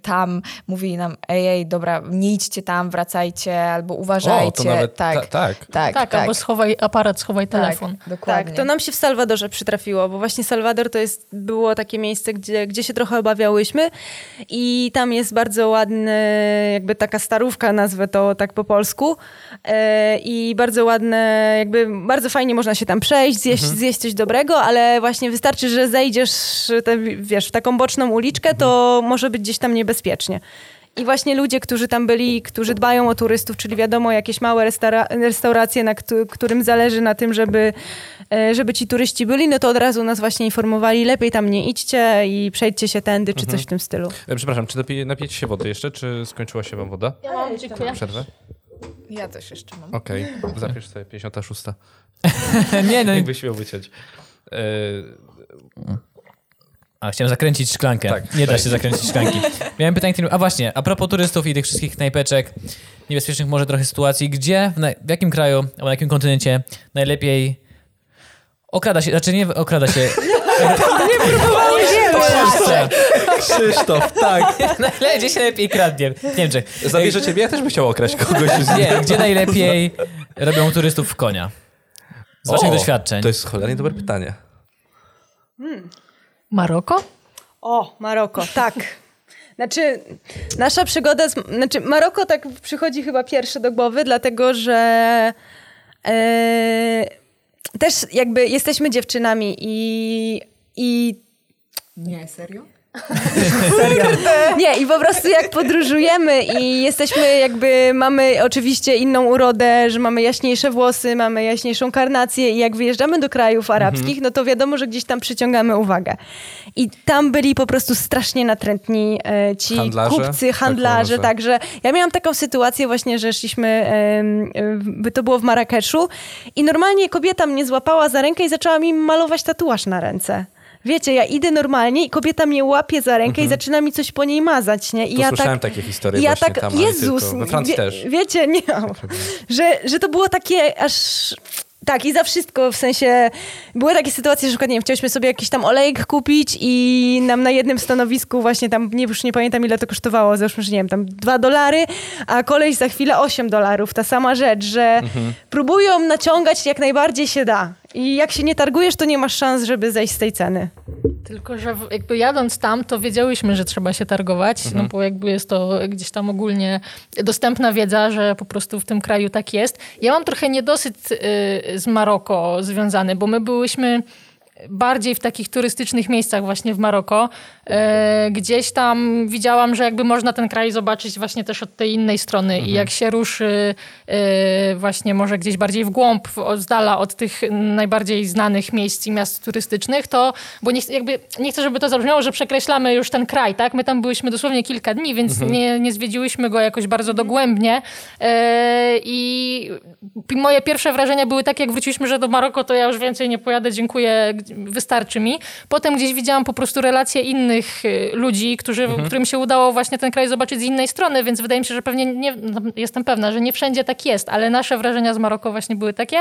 tam mówili nam, ej, ej, dobra, nie idźcie tam, wracajcie, albo uważajcie. O, to nawet tak, ta, tak. tak, Tak, albo schowaj aparat, schowaj telefon. Tak, dokładnie. Tak, to nam się w Salwadorze przytrafiło, bo właśnie Salwador to jest, było takie miejsce, gdzie, gdzie się trochę obawiałyśmy i tam jest bardzo ładny, jakby taka starówka, nazwę to tak po polsku e, i bardzo ładne, jakby bardzo fajnie można się tam przejść, zjeść, zjeść coś dobrego, ale właśnie wystarczy, że zejdziesz te, wiesz, w taką boczną uliczkę, to może być gdzieś tam niebezpiecznie. I właśnie ludzie, którzy tam byli, którzy dbają o turystów, czyli wiadomo, jakieś małe restaura- restauracje, na któ- którym zależy na tym, żeby, e, żeby ci turyści byli, no to od razu nas właśnie informowali, lepiej tam nie idźcie i przejdźcie się tędy, czy coś w tym stylu. E, Przepraszam, czy napije, napijecie się wody jeszcze, czy skończyła się wam woda? Ja mam, dziękuję. Przerwę? Ja też jeszcze mam. Okej, zapisz sobie 56. nie, no. Jakbyś miał wyciąć. E, A, chciałem zakręcić szklankę. Tak, nie da tak. się zakręcić szklanki. Miałem pytanie, a właśnie, a propos turystów i tych wszystkich knajpeczek, niebezpiecznych może trochę sytuacji, gdzie, w, na, w jakim kraju, albo na jakim kontynencie najlepiej okrada się, znaczy nie okrada się... nie próbowałem Krzysztof, tak. Gdzie się lepiej kradnie? W Niemczech. Zabierze ciebie, ja też bym chciał okraść kogoś z Nie, gdzie najlepiej robią turystów w konia? Z waszych O, doświadczeń. To jest cholernie dobre pytanie. Maroko? O, Maroko, tak. Znaczy, nasza przygoda z... Znaczy, Maroko tak przychodzi chyba pierwsze do głowy, dlatego że e, też jakby jesteśmy dziewczynami i, i Nie, serio? Nie, i po prostu jak podróżujemy i jesteśmy jakby, mamy oczywiście inną urodę, że mamy jaśniejsze włosy, mamy jaśniejszą karnację i jak wyjeżdżamy do krajów arabskich, no to wiadomo, że gdzieś tam przyciągamy uwagę. I tam byli po prostu strasznie natrętni e, ci Handlarze? kupcy, Tak handlarze, może. także ja miałam taką sytuację właśnie, że szliśmy, em, e, to było w Marrakeszu i normalnie kobieta mnie złapała za rękę i zaczęła mi malować tatuaż na ręce. Wiecie, ja idę normalnie i kobieta mnie łapie za rękę i zaczyna mi coś po niej mazać, nie? I ja słyszałem tak, takie historie ja właśnie tak, tam, Jezus, tylko. We Francji wie, też. wiecie, nie, że, że to było takie aż... Tak, i za wszystko, w sensie były takie sytuacje, że przykład, nie wiem, chcieliśmy sobie jakiś tam olejek kupić i nam na jednym stanowisku właśnie tam, nie, już nie pamiętam ile to kosztowało, załóżmy, że nie wiem, tam dwa dolary, a koleś za chwilę 8 dolarów, ta sama rzecz, że próbują naciągać jak najbardziej się da i jak się nie targujesz, to nie masz szans, żeby zejść z tej ceny. Tylko, że jakby jadąc tam, to wiedziałyśmy, że trzeba się targować, no bo jakby jest to gdzieś tam ogólnie dostępna wiedza, że po prostu w tym kraju tak jest. Ja mam trochę niedosyt y, z Maroko związany, bo my byłyśmy bardziej w takich turystycznych miejscach właśnie w Maroko. E, gdzieś tam widziałam, że jakby można ten kraj zobaczyć właśnie też od tej innej strony i jak się ruszy e, właśnie może gdzieś bardziej w głąb, z dala od tych najbardziej znanych miejsc i miast turystycznych, to, bo nie, jakby, nie chcę, żeby to zabrzmiało, że przekreślamy już ten kraj, tak? My tam byliśmy dosłownie kilka dni, więc nie, nie zwiedziłyśmy go jakoś bardzo dogłębnie. E, i moje pierwsze wrażenia były takie, jak wróciliśmy, że do Maroko, to ja już więcej nie pojadę, dziękuję, wystarczy mi. Potem gdzieś widziałam po prostu relacje innych y, ludzi, którzy, którym się udało właśnie ten kraj zobaczyć z innej strony, więc wydaje mi się, że pewnie, nie, no, jestem pewna, że nie wszędzie tak jest, ale nasze wrażenia z Maroko właśnie były takie,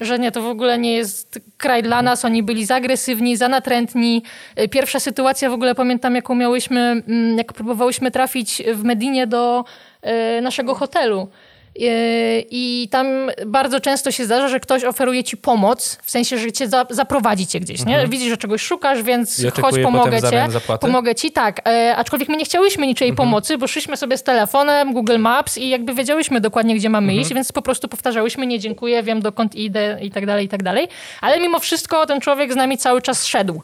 że nie, to w ogóle nie jest kraj dla nas, oni byli za agresywni, za natrętni. Y, Pierwsza sytuacja w ogóle pamiętam, jaką miałyśmy, mm, jak próbowałyśmy trafić w Medinie do y, naszego hotelu. Yy, I tam bardzo często się zdarza, że ktoś oferuje ci pomoc, w sensie, że cię za, zaprowadzi cię gdzieś, nie? Widzisz, że czegoś szukasz, więc I chodź, pomogę cię. zapłaty? Pomogę ci, tak. E, aczkolwiek my nie chciałyśmy niczyjej pomocy, bo szliśmy sobie z telefonem, Google Maps i jakby wiedziałyśmy dokładnie, gdzie mamy iść, więc po prostu powtarzałyśmy, nie dziękuję, wiem dokąd idę i tak dalej, i tak dalej. Ale mimo wszystko ten człowiek z nami cały czas szedł.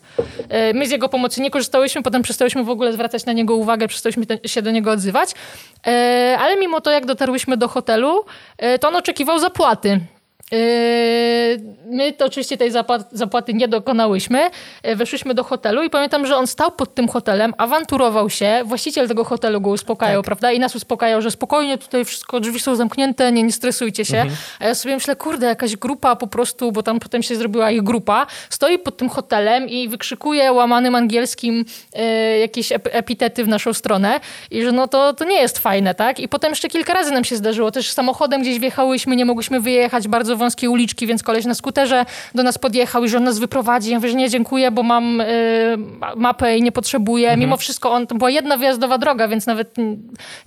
E, my z jego pomocy nie korzystałyśmy, potem przestałyśmy w ogóle zwracać na niego uwagę, przestałyśmy te, się do niego odzywać. E, ale mimo to, jak dotarłyśmy do hotelu, e, to on oczekiwał zapłaty. My to oczywiście tej zapła- zapłaty nie dokonałyśmy. Yy, Weszliśmy do hotelu i pamiętam, że on stał pod tym hotelem, awanturował się. Właściciel tego hotelu go uspokajał, prawda? I nas uspokajał, że spokojnie, tutaj wszystko, drzwi są zamknięte, nie, nie stresujcie się. A ja sobie myślę, kurde, jakaś grupa po prostu, bo tam potem się zrobiła ich grupa, stoi pod tym hotelem i wykrzykuje łamanym angielskim yy, jakieś ep- epitety w naszą stronę i że no to, to nie jest fajne, tak? I potem jeszcze kilka razy nam się zdarzyło. Też samochodem gdzieś wjechałyśmy, nie mogłyśmy wyjechać, bardzo wąskie uliczki, więc koleś na skuterze do nas podjechał i że on nas wyprowadzi. Ja mówię, że nie, dziękuję, bo mam y, mapę i nie potrzebuję. Mimo wszystko on, to była jedna wyjazdowa droga, więc nawet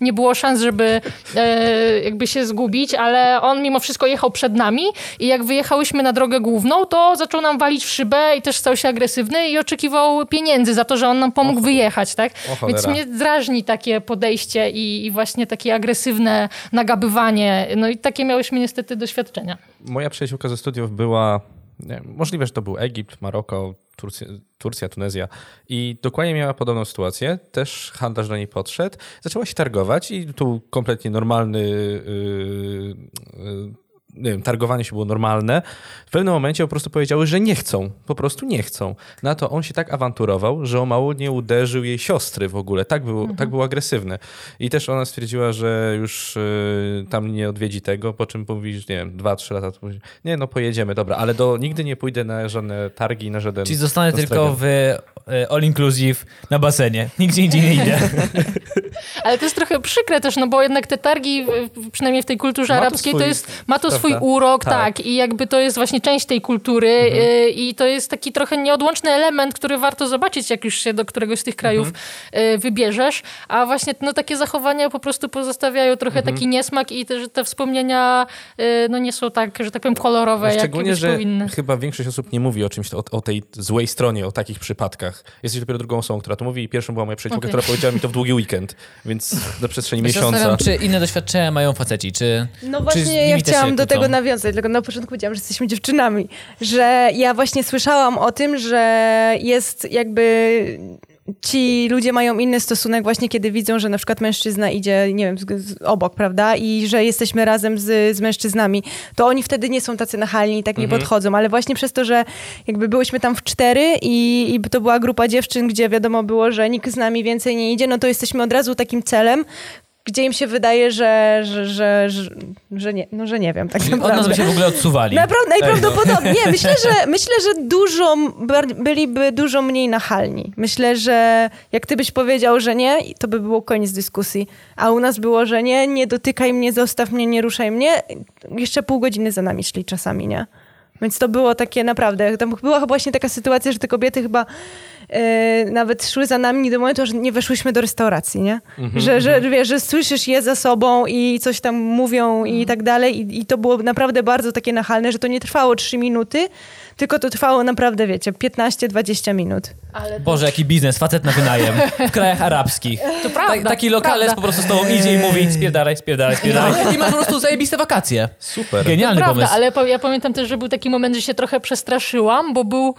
nie było szans, żeby y, jakby się zgubić, ale on mimo wszystko jechał przed nami i jak wyjechałyśmy na drogę główną, to zaczął nam walić w szybę i też stał się agresywny i oczekiwał pieniędzy za to, że on nam pomógł wyjechać, tak? Więc mnie drażni takie podejście i, i właśnie takie agresywne nagabywanie. No i takie miałyśmy niestety doświadczenia. Moja przyjaciółka ze studiów była, nie, możliwe, że to był Egipt, Maroko, Turcja, Turcja, Tunezja i dokładnie miała podobną sytuację. Też handlarz do niej podszedł, zaczęła się targować i tu kompletnie normalny yy, yy, nie wiem, targowanie się było normalne. W pewnym momencie po prostu powiedziały, że nie chcą. Po prostu nie chcą. Na to on się tak awanturował, że o mało nie uderzył jej siostry w ogóle. Tak był, tak był agresywny. I też ona stwierdziła, że już y, tam nie odwiedzi tego, po czym mówi, że nie wiem, dwa, trzy lata później. Nie, no pojedziemy, dobra, ale do, nigdy nie pójdę na żadne targi, na żaden... Czyli zostanę tylko w e, all inclusive na basenie. Nigdzie indziej nie idę. Ale to jest trochę przykre też, no bo jednak te targi, przynajmniej w tej kulturze Ma to arabskiej, to swój- jest, ma to? Swój urok, Tak. tak. I jakby to jest właśnie część tej kultury y, i to jest taki trochę nieodłączny element, który warto zobaczyć, jak już się do któregoś z tych krajów y, wybierzesz. A właśnie no, takie zachowania po prostu pozostawiają trochę taki niesmak i te, że te wspomnienia y, no, nie są tak, że tak powiem, kolorowe, jak Szczególnie, być że powinny. chyba większość osób nie mówi o czymś, o, o tej złej stronie, o takich przypadkach. Jesteś dopiero drugą osobą, która to mówi i pierwszą była moja przyjaciółka, Okej. która powiedziała mi to w długi weekend, więc na przestrzeni Ja się miesiąca. zastanawiam, czy inne doświadczenia mają faceci, czy... No czy właśnie, ja też się chciałam do? Tego nawiązać, tylko na początku powiedziałam, że jesteśmy dziewczynami, że ja właśnie słyszałam o tym, że jest jakby ci ludzie mają inny stosunek właśnie, kiedy widzą, że na przykład mężczyzna idzie, nie wiem, z, z, obok, prawda, i że jesteśmy razem z, z mężczyznami, to oni wtedy nie są tacy nachalni i tak nie podchodzą, ale właśnie przez to, że jakby byłyśmy tam w cztery i, i to była grupa dziewczyn, gdzie wiadomo było, że nikt z nami więcej nie idzie, no to jesteśmy od razu takim celem, gdzie im się wydaje, że, że, że, że, nie, no, że nie wiem, tak Od nas naprawdę. by się w ogóle odsuwali. Naprawdę, najprawdopodobniej. Nie, myślę, że, myślę, że dużo, byliby dużo mniej nachalni. Myślę, że jak ty byś powiedział, że nie, to by było koniec dyskusji. A u nas było, że nie, nie dotykaj mnie, zostaw mnie, nie ruszaj mnie. Jeszcze pół godziny za nami szli czasami, nie? Więc to było takie naprawdę, tam była właśnie taka sytuacja, że te kobiety chyba e, nawet szły za nami do momentu, że nie weszłyśmy do restauracji, nie? że, że, wiesz, że słyszysz je za sobą i coś tam mówią i tak dalej i, i to było naprawdę bardzo takie nachalne, że to nie trwało trzy minuty, tylko to trwało naprawdę, wiecie, 15-20 minut. Ale to, Boże, jaki biznes, facet na wynajem w krajach arabskich. to prawda. Tak, taki lokales prawda. po prostu z tobą idzie i mówi spierdalaj, spierdalaj, spierdalaj. I masz po prostu zajebiste wakacje. Super. Genialny Prawda, pomysł. ale po, ja pamiętam też, że był taki moment, że się trochę przestraszyłam, bo był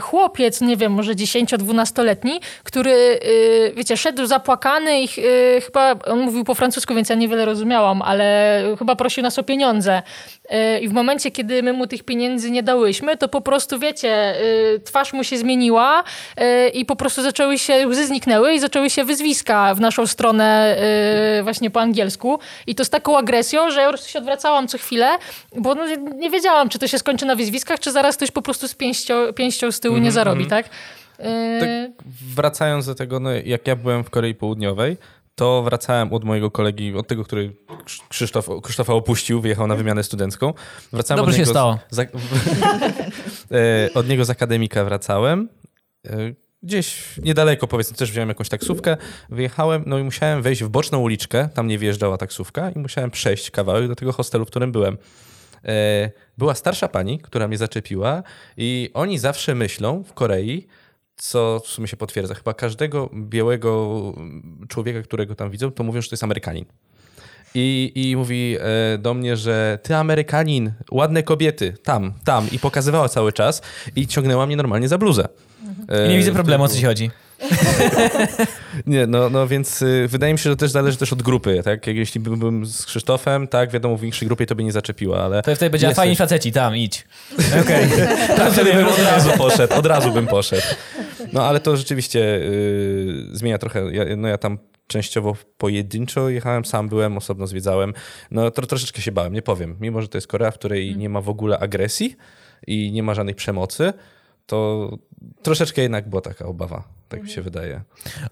chłopiec, nie wiem, może 10-12-letni, który, e, wiecie, szedł zapłakany i e, chyba on mówił po francusku, więc ja niewiele rozumiałam, ale chyba prosił nas o pieniądze. I w momencie, kiedy my mu tych pieniędzy nie dałyśmy, to po prostu, wiecie, twarz mu się zmieniła i po prostu zaczęły się, łzy zniknęły i zaczęły się wyzwiska w naszą stronę właśnie po angielsku. I to z taką agresją, że ja prostu się odwracałam co chwilę, bo no, nie wiedziałam, czy to się skończy na wyzwiskach, czy zaraz ktoś po prostu z pięścią, pięścią z tyłu nie zarobi, tak? E, Tak wracając do tego, no, jak ja byłem w Korei Południowej, to wracałem od mojego kolegi, od tego, który Krz- Krzysztof, Krzysztofa opuścił, wyjechał na wymianę studencką. Wracałem Dobrze od się niego stało. Z, za, e, od niego z akademika wracałem. E, gdzieś niedaleko, powiedzmy, też wziąłem jakąś taksówkę, wyjechałem, no i musiałem wejść w boczną uliczkę, tam nie wjeżdżała taksówka i musiałem przejść kawałek do tego hostelu, w którym byłem. Była starsza pani, która mnie zaczepiła i oni zawsze myślą w Korei, co w sumie się potwierdza, chyba każdego białego człowieka, którego tam widzą, to mówią, że to jest Amerykanin. I, I mówi e, do mnie, że ty Amerykanin, ładne kobiety, tam, tam. I pokazywała cały czas i ciągnęła mnie normalnie za bluzę. I nie widzę problemu, o co ci chodzi. Nie, no, no więc y, wydaje mi się, że też zależy też od grupy, tak? Jak Jeśli byłbym z Krzysztofem, tak, wiadomo, w większej grupie to by nie zaczepiła, ale... To wtedy będzie fajni faceci, tam, idź. Okej. Tak, wtedy bym od razu poszedł, od razu bym poszedł. No ale to rzeczywiście y, zmienia trochę. Ja, no ja tam częściowo pojedynczo jechałem, sam byłem, osobno zwiedzałem. No to troszeczkę się bałem, nie powiem. Mimo, że to jest Korea, w której nie ma w ogóle agresji i nie ma żadnej przemocy, to troszeczkę jednak była taka obawa, tak mi się wydaje.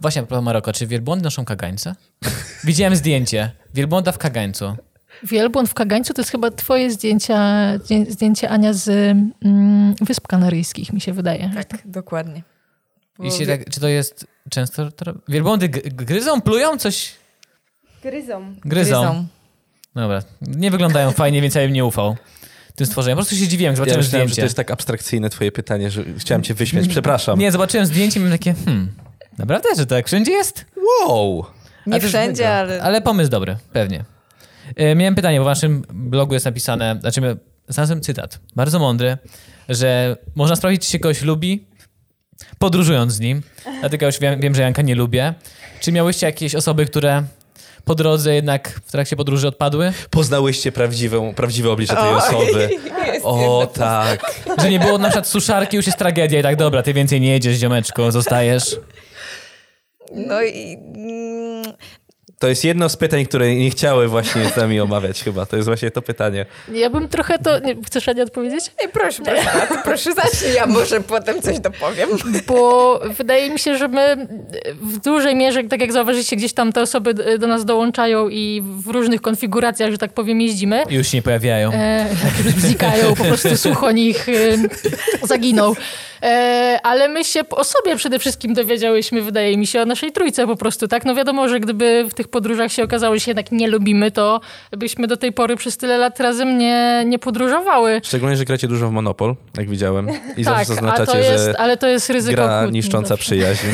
Właśnie, a propos czy wielbłądy noszą kagańce? Widziałem zdjęcie. Wielbłąda w kagańcu. Wielbłąd w Kagańcu to jest chyba twoje zdjęcia, zdję- zdjęcie Ania z mm, Wysp Kanaryjskich, mi się wydaje. Tak, dokładnie. I się tak, czy to jest często... To... Wielbłądy gryzą, plują coś? Gryzą. Gryzą. Dobra. Nie wyglądają fajnie, więc ja im nie ufał. Tym stworzeniem. Po prostu się dziwiłem, jak Ja zobaczyłem myślałem, że zdjęcie. to jest tak abstrakcyjne twoje pytanie, że chciałem cię wyśmiać, przepraszam. Nie, zobaczyłem zdjęcie i miałem takie, hmm, naprawdę, że tak wszędzie jest? Wow! Nie wszędzie, mega. ale... Ale pomysł dobry, pewnie. E, miałem pytanie, bo w waszym blogu jest napisane, znaczy znalazłem cytat, bardzo mądry, że można sprawdzić, czy się kogoś lubi, podróżując z nim. Dlatego już wiem, wiem, że Janka nie lubię. Czy miałyście jakieś osoby, które po drodze jednak w trakcie podróży odpadły? Poznałyście prawdziwą, prawdziwe oblicze tej osoby. O tak. Że nie było na przykład suszarki, już jest tragedia i tak, dobra, ty więcej nie jedziesz, ziomeczko, zostajesz. No i... To jest jedno z pytań, które nie chciały właśnie z nami omawiać chyba. To jest właśnie to pytanie. Ja bym trochę to... Nie, chcesz Ania odpowiedzieć? Ej, proszę, proszę, proszę zacznij, ja może potem coś dopowiem. Bo wydaje mi się, że my w dużej mierze, tak jak zauważycie, gdzieś tam te osoby do nas dołączają i w różnych konfiguracjach, że tak powiem, jeździmy. Już się nie pojawiają. E, już znikają, po prostu słuch o nich e, zaginął. E, ale my się o sobie przede wszystkim dowiedziałyśmy, wydaje mi się, o naszej trójce po prostu, tak? No wiadomo, że gdyby w tych podróżach się okazało, że się jednak nie lubimy, to byśmy do tej pory przez tyle lat razem nie, nie podróżowały. Szczególnie, że gracie dużo w Monopol, jak widziałem. I tak, zawsze zaznaczacie, to jest, że ale to jest ryzyko gra kłótni niszcząca zawsze. przyjaźń.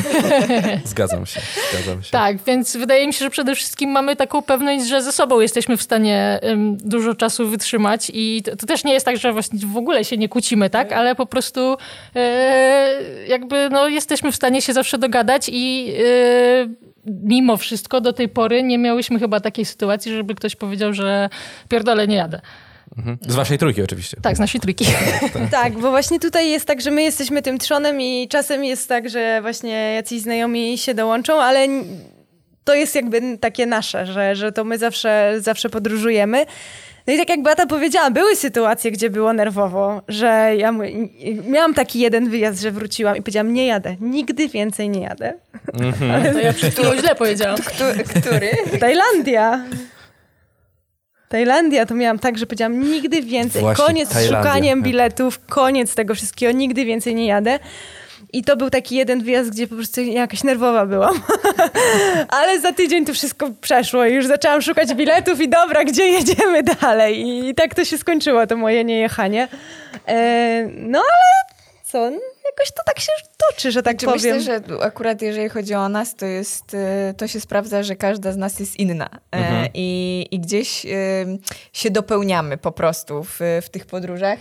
Zgadzam się, zgadzam się. Tak, więc wydaje mi się, że przede wszystkim mamy taką pewność, że ze sobą jesteśmy w stanie em, dużo czasu wytrzymać i to, to też nie jest tak, że właśnie w ogóle się nie kłócimy, tak? Ale po prostu e, jakby no, jesteśmy w stanie się zawsze dogadać i e, mimo wszystko do tej pory nie miałyśmy chyba takiej sytuacji, żeby ktoś powiedział, że pierdolę, nie jadę. Mhm. Z waszej trójki oczywiście. Tak, z naszej trójki. Tak, bo właśnie tutaj jest tak, że my jesteśmy tym trzonem i czasem jest tak, że właśnie jacyś znajomi się dołączą, ale to jest jakby takie nasze, że, że to my zawsze, zawsze podróżujemy. No i tak jak Beata powiedziała, były sytuacje, gdzie było nerwowo, że ja miałam taki jeden wyjazd, że wróciłam i powiedziałam, nie jadę, nigdy więcej nie jadę. To ja przed chwilą źle powiedziałam. Któ- który? Tajlandia. Tajlandia to miałam tak, że powiedziałam nigdy więcej. Właśnie, koniec z szukaniem biletów, koniec tego wszystkiego, nigdy więcej nie jadę. I to był taki jeden wyjazd, gdzie po prostu jakaś nerwowa byłam. Ale za tydzień to wszystko przeszło i już zaczęłam szukać biletów i dobra, gdzie jedziemy dalej. I tak to się skończyło, to moje niejechanie. E, no ale co, jakoś to tak się toczy, że tak Czy powiem. myślę, że akurat jeżeli chodzi o nas, to jest, e, to się sprawdza, że każda z nas jest inna E, Mhm. i, i gdzieś się dopełniamy po prostu w, w tych podróżach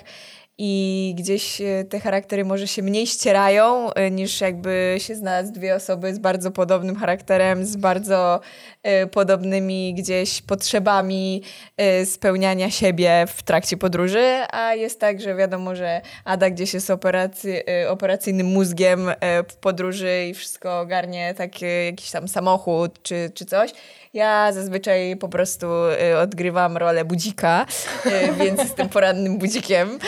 i gdzieś e, te charaktery może się mniej ścierają e, niż jakby się znalazł dwie osoby z bardzo podobnym charakterem, z bardzo e, podobnymi gdzieś potrzebami spełniania siebie w trakcie podróży, a jest tak, że wiadomo, że Ada gdzieś jest operacy, operacyjnym mózgiem w podróży i wszystko ogarnie, tak jakiś tam samochód czy, czy coś. Ja zazwyczaj po prostu e, odgrywam rolę budzika, e, więc jestem porannym budzikiem.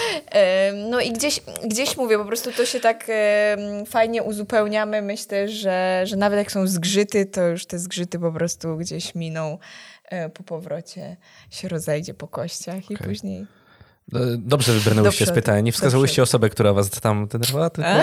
No i gdzieś, gdzieś mówię, po prostu to się tak fajnie uzupełniamy. Myślę, że, że nawet jak są zgrzyty, to już te zgrzyty po prostu gdzieś miną e, po powrocie, się rozejdzie po kościach i Okej. później Dobrze wybrnęłyście z pytania. Nie wskazałyście osobę, która was tam denerwowała? To... A,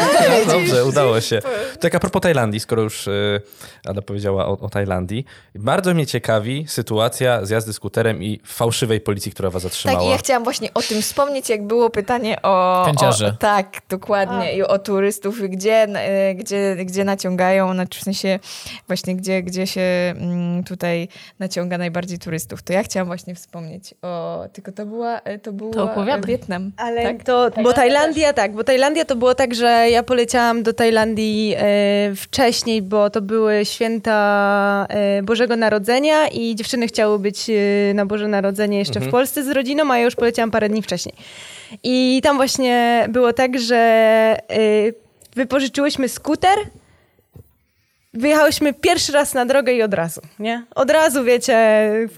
No, Dobrze, udało się. Tak a propos Tajlandii, skoro już e, Ada powiedziała o, o Tajlandii. Bardzo mnie ciekawi sytuacja z jazdy skuterem i fałszywej policji, która was zatrzymała. Tak, i ja chciałam właśnie o tym wspomnieć, jak było pytanie o... Kędziarze. o tak, dokładnie. I o turystów, gdzie, e, gdzie, gdzie naciągają, znaczy w sensie właśnie gdzie, gdzie się mm, tutaj naciąga najbardziej turystów. To ja chciałam właśnie wspomnieć o... Tylko to była... e, To była To opowiadaj. Wietnam. Ale tak? to, bo Tajlandia tak, bo Tajlandia to było tak, że ja poleciałam do Tajlandii e, wcześniej, bo to były święta e, Bożego Narodzenia i dziewczyny chciały być e, na Boże Narodzenie jeszcze w Polsce z rodziną, a ja już poleciałam parę dni wcześniej. I tam właśnie było tak, że e, wypożyczyłyśmy skuter, Wyjechałyśmy pierwszy raz na drogę i od razu, nie? Od razu, wiecie,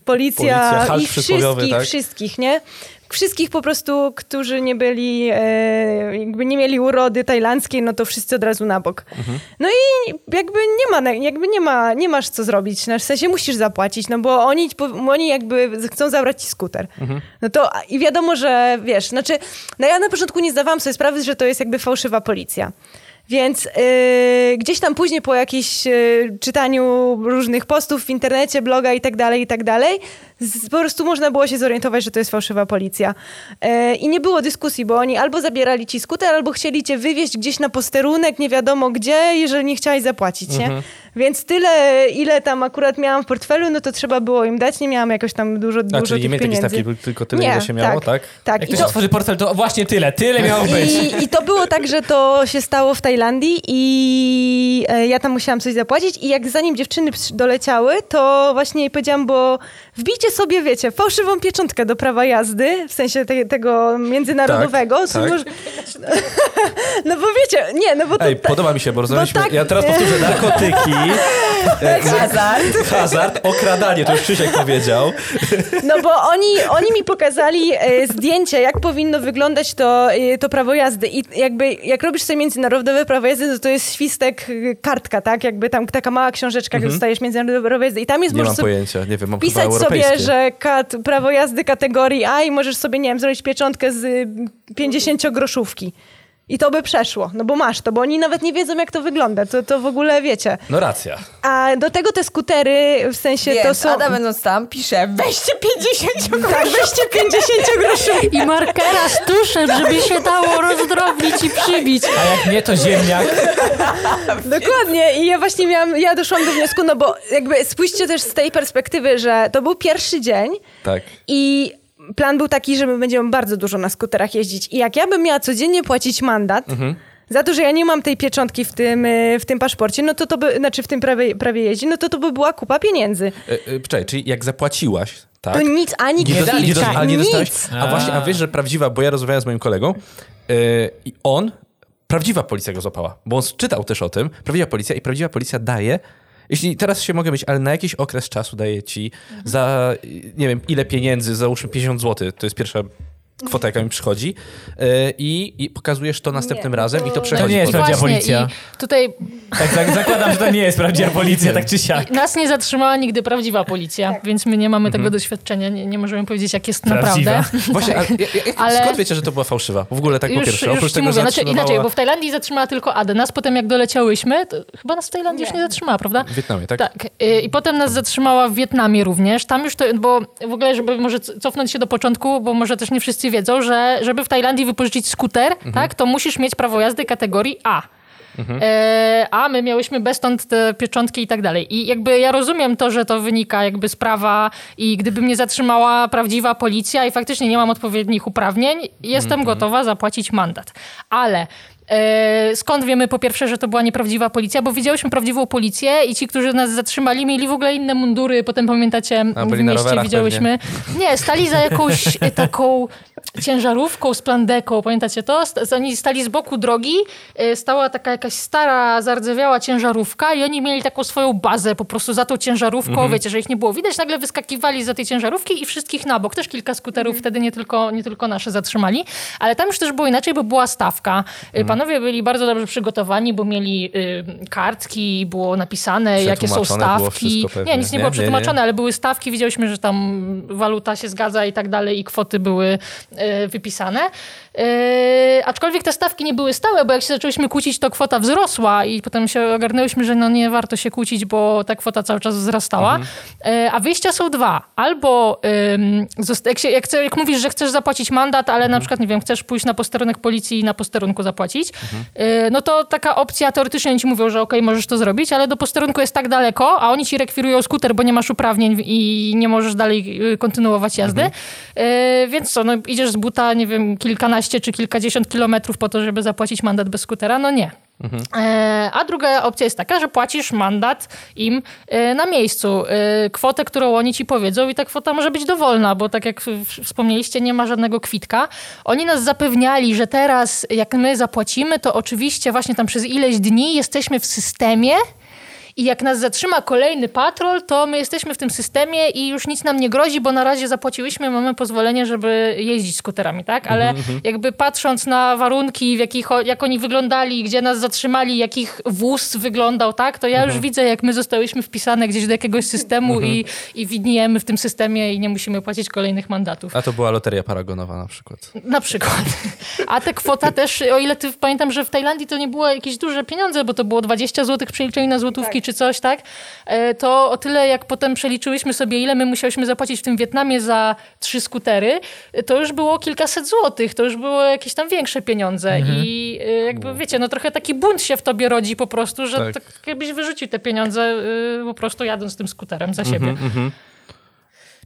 policja, Policja, i wszystkich, tak? wszystkich, nie? Wszystkich po prostu, którzy nie byli, e, jakby nie mieli urody tajlandzkiej, no to wszyscy od razu na bok. Mhm. No i jakby nie ma, jakby nie ma, nie masz co zrobić, no w sensie musisz zapłacić, no bo oni, oni jakby chcą zabrać ci skuter. Mhm. No to i wiadomo, że wiesz, znaczy, no ja na początku nie zdawałam sobie sprawy, że to jest jakby fałszywa policja. Więc yy, gdzieś tam później po jakimś yy, czytaniu różnych postów w internecie, bloga i tak dalej, i tak dalej, z, po prostu można było się zorientować, że to jest fałszywa policja. Yy, I nie było dyskusji, bo oni albo zabierali ci skuter, albo chcieli cię wywieźć gdzieś na posterunek, nie wiadomo gdzie, jeżeli nie chciałeś zapłacić, nie? Więc tyle, ile tam akurat miałam w portfelu, no to trzeba było im dać, nie miałam jakoś tam dużo, A, dużo czyli nie tych takiej pieniędzy. tylko tyle, ile się miało, tak? Tak, Jak i ktoś to, otworzy portfel, to właśnie tyle, tyle miało być. i, to było tak, że to się stało w Tajlandii i e, ja tam musiałam coś zapłacić i jak zanim dziewczyny doleciały, to właśnie jej powiedziałam, bo wbijcie sobie, wiecie, fałszywą pieczątkę do prawa jazdy, w sensie te, tego międzynarodowego. Tak, tak. może- No bo wiecie, nie, no bo to... Ej, podoba mi się, bo rozmawialiśmy. tak- Ja teraz powtórzę narkotyki, Hazard. hazard, okradanie, to już Krzysiek powiedział. No bo oni, oni mi pokazali e, zdjęcie, jak powinno wyglądać to, e, to prawo jazdy. I jakby jak robisz sobie międzynarodowe prawo jazdy, to to jest świstek e, kartka, tak? Jakby tam taka mała książeczka, jak dostajesz międzynarodowe prawo jazdy. I tam jest Mhm. Nie mam sobie pojęcia, nie wiem, mam pisać sobie, że kat, prawo jazdy kategorii A i możesz sobie, nie wiem, zrobić pieczątkę z y, 50-groszówki. I to by przeszło, no bo masz to, bo oni nawet nie wiedzą, jak to wygląda. To, to w ogóle wiecie. No racja. A do tego te skutery, w sensie to Więc są... Ada będąc tam pisze, weźcie 50 Tak, weźcie 50 groszów. I markera z tuszem, żeby się dało rozdrobnić i przybić. A jak nie, to ziemniak. Dokładnie. I ja właśnie miałam, ja doszłam do wniosku, no bo jakby spójrzcie też z tej perspektywy, że to był pierwszy dzień Tak. i plan był taki, że my będziemy bardzo dużo na skuterach jeździć. I jak ja bym miała codziennie płacić mandat za to, że ja nie mam tej pieczątki w tym, y, w tym paszporcie, no to to by, znaczy w tym prawie, prawie jeździ, no to to by była kupa pieniędzy. E, e, Czekaj, czyli jak zapłaciłaś, tak? To nic, ani Nie, dali nie, nie dostałeś. nic. A właśnie, a wiesz, że prawdziwa, bo ja rozmawiałem z moim kolegą e, i on, prawdziwa policja go złapała, bo on czytał też o tym, prawdziwa policja i prawdziwa policja daje, jeśli teraz się mogę być, ale na jakiś okres czasu daje ci za, nie wiem, ile pieniędzy, załóżmy 50 zł, to jest pierwsza kwota, jaka mi przychodzi e, i, i pokazujesz to następnym Nie, razem i to przechodzi. To nie jest po- prawdziwa policja. I tutaj Tak, zak- zakładam, że to nie jest prawdziwa policja, tak czy siak. nas nie zatrzymała nigdy prawdziwa policja, Tak. więc my nie mamy tego doświadczenia, nie, nie możemy powiedzieć, jak jest Prawdziwa. naprawdę. Właśnie, a, jak, jak, Ale- skąd wiecie, że to była fałszywa? W ogóle tak po już, pierwsze, już oprócz ci tego, mówię, znaczy, inaczej, bo w Tajlandii zatrzymała tylko Adę. Nas potem jak doleciałyśmy, to chyba nas w Tajlandii już nie zatrzymała, prawda? w Wietnamie, tak? Tak. y, I potem nas zatrzymała w Wietnamie również. Tam już to, bo w ogóle, żeby może cofnąć się do początku, bo może też nie wszyscy wiedzą, że żeby w Tajlandii wypożyczyć skuter, tak, to musisz mieć prawo jazdy kategorii A. E, a my miałyśmy bez stąd te pieczątki i tak dalej. I jakby ja rozumiem to, że to wynika jakby z prawa i gdyby mnie zatrzymała prawdziwa policja i faktycznie nie mam odpowiednich uprawnień, jestem gotowa zapłacić mandat. Ale skąd wiemy po pierwsze, że to była nieprawdziwa policja? Bo widziałyśmy prawdziwą policję i ci, którzy nas zatrzymali, mieli w ogóle inne mundury. Potem pamiętacie, A, w mieście widziałyśmy. Nie, stali za jakąś e, taką ciężarówką z plandeką, pamiętacie to? Oni stali z boku drogi, e, stała taka jakaś stara, zardzewiała ciężarówka i oni mieli taką swoją bazę po prostu za tą ciężarówką, wiecie, że ich nie było widać, nagle wyskakiwali za tej ciężarówki i wszystkich na bok. Też kilka skuterów wtedy nie tylko, nie tylko nasze zatrzymali, ale tam już też było inaczej, bo była stawka. E, Panowie byli bardzo dobrze przygotowani, bo mieli y, kartki, było napisane, jakie są Przetłumaczone stawki. pewnie. nie, nic nie, Nie, było nie, nie. przetłumaczone, ale były stawki, widziałyśmy, że tam waluta się zgadza i tak dalej i kwoty były e, wypisane. E, aczkolwiek te stawki nie były stałe, bo jak się zaczęliśmy kłócić, to kwota wzrosła i potem się ogarnęłyśmy, że no nie warto się kłócić, bo ta kwota cały czas wzrastała. E, a wyjścia są dwa. Albo zosta- jak, się, jak, jak mówisz, że chcesz zapłacić mandat, ale na przykład, nie wiem, chcesz pójść na posterunek policji i na posterunku zapłacić, e, no to taka opcja, teoretycznie ci mówią, że okej, możesz to zrobić, ale do posterunku jest tak daleko, a oni ci rekwirują skuter, bo nie masz uprawnień i nie możesz dalej y, kontynuować jazdy. E, więc co, no idziesz z buta, nie wiem, kilkanaście czy kilkadziesiąt kilometrów po to, żeby zapłacić mandat bez skutera? No nie. E, A druga opcja jest taka, że płacisz mandat im e, na miejscu. E, Kwotę, którą oni ci powiedzą i ta kwota może być dowolna, bo tak jak wspomnieliście, nie ma żadnego kwitka. Oni nas zapewniali, że teraz jak my zapłacimy, to oczywiście właśnie tam przez ileś dni jesteśmy w systemie i jak nas zatrzyma kolejny patrol, to my jesteśmy w tym systemie i już nic nam nie grozi, bo na razie zapłaciłyśmy, mamy pozwolenie, żeby jeździć skuterami, tak? Ale jakby patrząc na warunki, w jakich, jak oni wyglądali, gdzie nas zatrzymali, jakich wóz wyglądał, tak? To ja już widzę, jak my zostałyśmy wpisane gdzieś do jakiegoś systemu i, i widniejemy w tym systemie i nie musimy płacić kolejnych mandatów. A to była loteria paragonowa na przykład. Na przykład. A ta kwota też, o ile ty pamiętam, że w Tajlandii to nie było jakieś duże pieniądze, bo to było 20 zł przeliczeni na złotówki czy coś, tak? E, To o tyle, jak potem przeliczyłyśmy sobie, ile my musiałyśmy zapłacić w tym Wietnamie za trzy skutery, e, to już było kilkaset złotych, to już było jakieś tam większe pieniądze. I e, jakby wiecie, no trochę taki bunt się w tobie rodzi po prostu, że Tak. tak. jakbyś wyrzucił te pieniądze po prostu jadąc tym skuterem za siebie.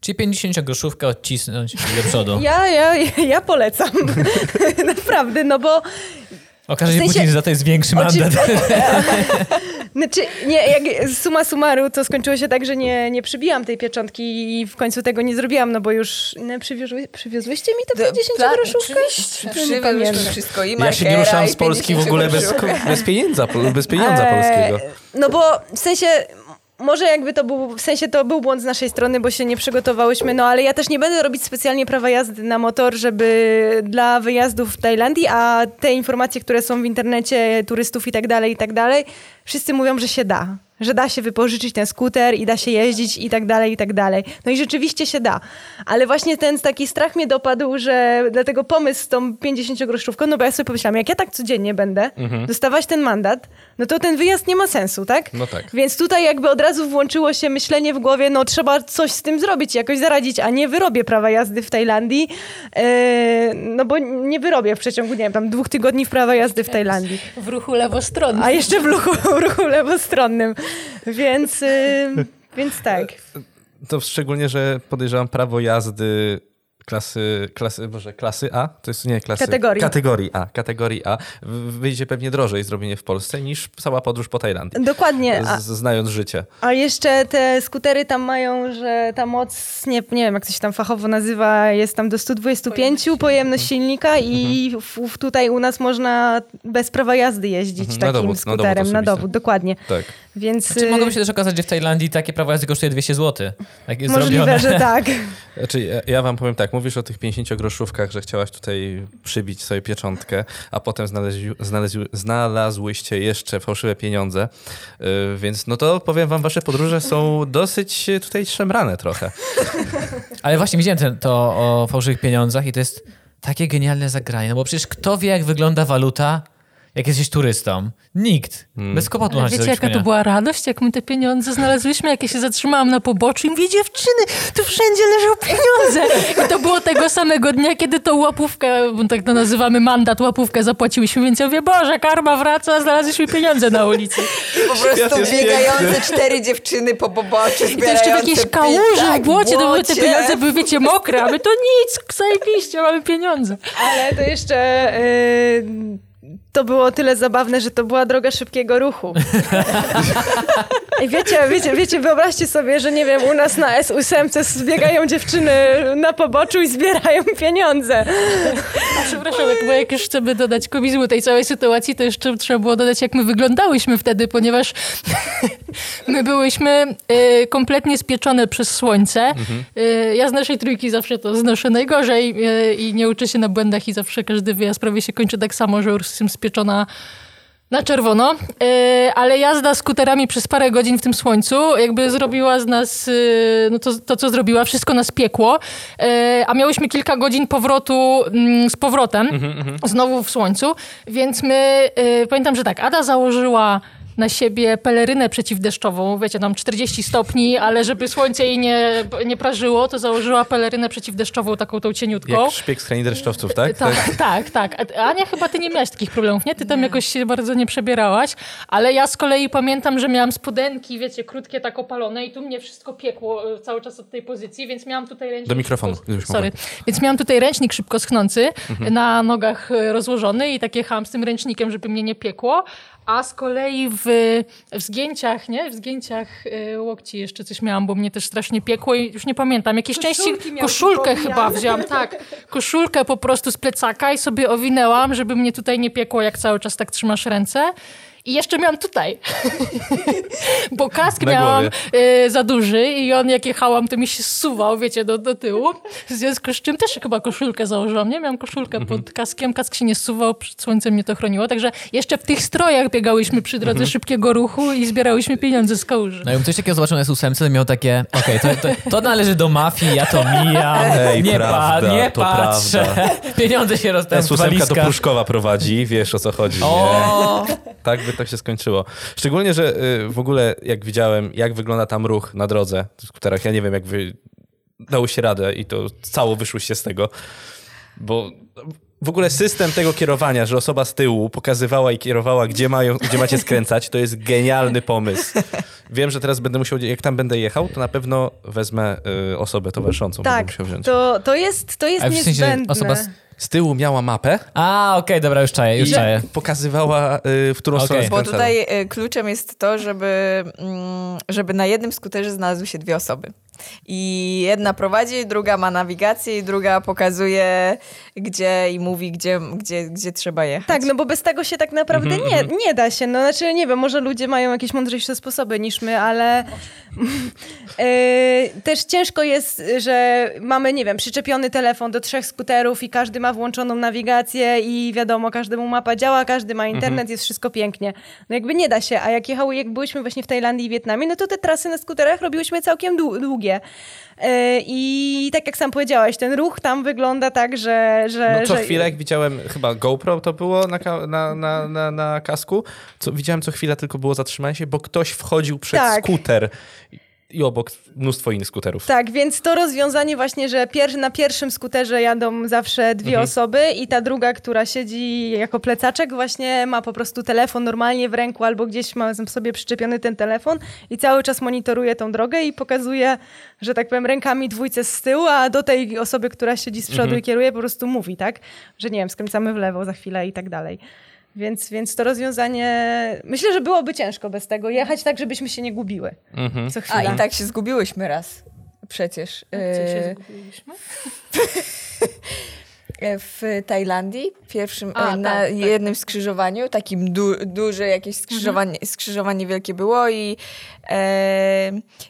Czyli 50 groszówkę odcisnąć do przodu. Ja, ja, ja polecam. Naprawdę, no bo Okaże się W sensie- później, że za to jest większy mandat. Znaczy, nie, jak suma summarum to skończyło się tak, że nie, nie przybiłam tej pieczątki i w końcu tego nie zrobiłam, no bo już no, przywiozły, przywiozłyście mi to 50 Pla- groszówkę? Oczywiście. Przywiozłyśmy wszystko. I Ja się nie i z Polski w 50 ogóle bez, bez pieniądza, bez pieniądza polskiego. No bo w sensie... Może jakby to był, w sensie to był błąd z naszej strony, bo się nie przygotowałyśmy, no ale ja też nie będę robić specjalnie prawa jazdy na motor, żeby dla wyjazdów w Tajlandii, a te informacje, które są w internecie turystów i tak dalej, i tak dalej, wszyscy mówią, że się da. Że da się wypożyczyć ten skuter i da się jeździć i tak dalej, i tak dalej. No i rzeczywiście się da. Ale właśnie ten taki strach mnie dopadł, że dlatego pomysł z tą 50-groszówką, no bo ja sobie pomyślałam, jak ja tak codziennie będę dostawać ten mandat, no to ten wyjazd nie ma sensu, tak? No tak. Więc tutaj jakby od razu włączyło się myślenie w głowie, no trzeba coś z tym zrobić, jakoś zaradzić, a nie wyrobię prawa jazdy w Tajlandii, e, no bo nie wyrobię w przeciągu, nie wiem, tam dwóch tygodni w prawa jazdy w Tajlandii. W ruchu lewostronnym. A jeszcze w ruchu, ruchu lewostronnym. Więc, więc tak. To szczególnie, że podejrzewam prawo jazdy klasy, klasy, może klasy A? To jest nie klasy. Kategorii. Kategorii A. Kategorii A. Wyjdzie pewnie drożej zrobienie w Polsce niż cała podróż po Tajlandii. Dokładnie. Z, znając życie. a jeszcze te skutery tam mają, że ta moc, nie, nie wiem jak to się tam fachowo nazywa, jest tam do 125 pojemność, silnika i w, w tutaj u nas można bez prawa jazdy jeździć Mhm, na takim dowód, na dowód skuterem, na dowód, dokładnie. Tak. Więc Czy y, mogłoby się też okazać, że w Tajlandii takie prawo jazdy kosztuje 200 zł? Jak jest możliwe, zrobione. że tak. Znaczy, ja, ja wam powiem tak, mówisz o tych 50 groszówkach, że chciałaś tutaj przybić sobie pieczątkę, a potem znaleźli, znaleźli, znalazłyście jeszcze fałszywe pieniądze, yy, więc no to powiem wam, wasze podróże są dosyć tutaj szemrane trochę. Ale właśnie widziałem ten, to o fałszywych pieniądzach i to jest takie genialne zagranie, no bo przecież kto wie, jak wygląda waluta, jak jesteś turystą? Nikt. Bez kłopotu Ale wiecie, jaka to była radość, jak my te pieniądze znalazłyśmy, jak ja się zatrzymałam na poboczu i mówię, dziewczyny, tu wszędzie leżą pieniądze. I to było tego samego dnia, kiedy tą łapówkę, bo tak to nazywamy mandat, łapówkę zapłaciłyśmy, więc ja mówię, Boże, karma wraca, znalazłyśmy pieniądze na ulicy. Po prostu biegające cztery dziewczyny po poboczu, I to jeszcze w jakiejś kałuży, tak, w błocie, to były te pieniądze były, wiecie, mokre, a my to nic, zajebiście, mamy pieniądze. Ale to jeszcze y, to było tyle zabawne, że to była droga szybkiego ruchu. I wiecie, wiecie, wiecie, wyobraźcie sobie, że nie wiem, u nas na S8 zbiegają dziewczyny na poboczu i zbierają pieniądze. Przepraszam, jak, bo jak już chcemy dodać komizmu tej całej sytuacji, to jeszcze trzeba było dodać, jak my wyglądałyśmy wtedy, ponieważ my byłyśmy y, kompletnie spieczone przez słońce. Y, ja z naszej trójki zawsze to znoszę najgorzej y, i nie uczę się na błędach i zawsze każdy wyjazd prawie się kończy tak samo, że już jestem spieczona Na czerwono, e, ale jazda skuterami przez parę godzin w tym słońcu jakby zrobiła z nas e, no to, to, co zrobiła, wszystko nas piekło, e, a miałyśmy kilka godzin powrotu mm, z powrotem, znowu w słońcu, więc my, pamiętam, że tak, Ada założyła na siebie pelerynę przeciwdeszczową, wiecie, tam 40 stopni, ale żeby słońce jej nie, nie prażyło, to założyła pelerynę przeciwdeszczową, taką tą cieniutką. Jak szpieg z krainy deszczowców, tak? To- Tak, tak, tak. A- Ania, chyba ty nie miałaś takich problemów, nie? Ty tam jakoś się bardzo nie przebierałaś, ale ja z kolei pamiętam, że miałam spodenki, wiecie, krótkie, tak opalone i tu mnie wszystko piekło e, cały czas od tej pozycji, więc miałam tutaj ręcznik... Do mikrofonu, szybko- Sorry. Mhm. Więc miałam tutaj ręcznik szybko schnący, na nogach e, rozłożony i takie jechałam z tym ręcznikiem, żeby mnie nie piekło, a z kolei w, w zgięciach, nie? W zgięciach e, łokci jeszcze coś miałam, bo mnie też strasznie piekło i już nie pamiętam. Jakieś części, koszulkę chyba wzięłam, tak. Koszulkę po prostu z plecaka i sobie owinęłam, żeby mnie tutaj nie piekło, jak cały czas tak trzymasz ręce. I jeszcze miałam tutaj, bo kask Na miałam e, za duży i on jak jechałam, to mi się zsuwał, wiecie, do, do tyłu. W związku z czym też chyba koszulkę założyłam, nie? Miałam koszulkę Mhm. pod kaskiem, kask się nie zsuwał, przed słońcem mnie to chroniło, także jeszcze w tych strojach biegałyśmy przy drodze Mhm. szybkiego ruchu i zbierałyśmy pieniądze z kałuży. No jakbym coś takiego zobaczył na S8, to miał takie, okej, to, to, to należy do mafii, ja to mijam, Ej, nie, prawda, nie to patrzę, pieniądze się rozdają w S8 do walizkach. Pruszkowa prowadzi, wiesz o co chodzi. Nie? O, Tak by to się skończyło. Szczególnie, że y, w ogóle jak widziałem, jak wygląda tam ruch na drodze w skuterach, ja nie wiem, jak wy dało się radę i to cało wyszłyście z tego, bo w ogóle system tego kierowania, że osoba z tyłu pokazywała i kierowała, gdzie, mają, gdzie macie skręcać, to jest genialny pomysł. Wiem, że teraz będę musiał, jak tam będę jechał, to na pewno wezmę y, osobę towarzyszącą. będę Tak, musiał wziąć. to, to jest, to jest A w sensie niezbędne. osoba z- Z tyłu miała mapę a okej, dobra, już czaję, już i czaję. pokazywała, y, w którą Okej. stronę Bo tutaj y, kluczem jest to, żeby, mm, żeby na jednym skuterze znalazły się dwie osoby. I jedna prowadzi, druga ma nawigację i druga pokazuje, gdzie i mówi, gdzie, gdzie, gdzie trzeba jechać. Tak, no bo bez tego się tak naprawdę Mhm, nie, nie da się. No znaczy, nie wiem, może ludzie mają jakieś mądrzejsze sposoby niż my, ale e, też ciężko jest, że mamy, nie wiem, przyczepiony telefon do trzech skuterów i każdy ma włączoną nawigację i wiadomo, każdemu mapa działa, każdy ma internet, Mhm. jest wszystko pięknie. No jakby nie da się, a jak jechały, jak byliśmy właśnie w Tajlandii i Wietnamie, no to te trasy na skuterach robiłyśmy całkiem dłu- długie. E, I tak jak sam powiedziałaś, ten ruch tam wygląda tak, że... że No co że... chwilę, jak widziałem, chyba GoPro to było na, na, na, na, na kasku, co, widziałem co chwilę tylko było zatrzymanie się, bo ktoś wchodził przed Tak. skuter i obok mnóstwo innych skuterów. Tak, więc to rozwiązanie właśnie, że pier na pierwszym skuterze jadą zawsze dwie osoby i ta druga, która siedzi jako plecaczek właśnie ma po prostu telefon normalnie w ręku albo gdzieś ma sobie przyczepiony ten telefon i cały czas monitoruje tą drogę i pokazuje, że tak powiem rękami dwójce z tyłu, a do tej osoby, która siedzi z przodu i kieruje po prostu mówi, tak? Że nie wiem, skręcamy w lewo za chwilę i tak dalej. Więc, więc to rozwiązanie, myślę, że byłoby ciężko bez tego jechać tak, żebyśmy się nie gubiły. Co A i tak się zgubiłyśmy raz. Przecież. Gdzie się Y, zgubiliśmy? w Tajlandii, pierwszym, A, e, na tak, tak, jednym skrzyżowaniu, takim du, duże jakieś skrzyżowanie, skrzyżowanie wielkie było i,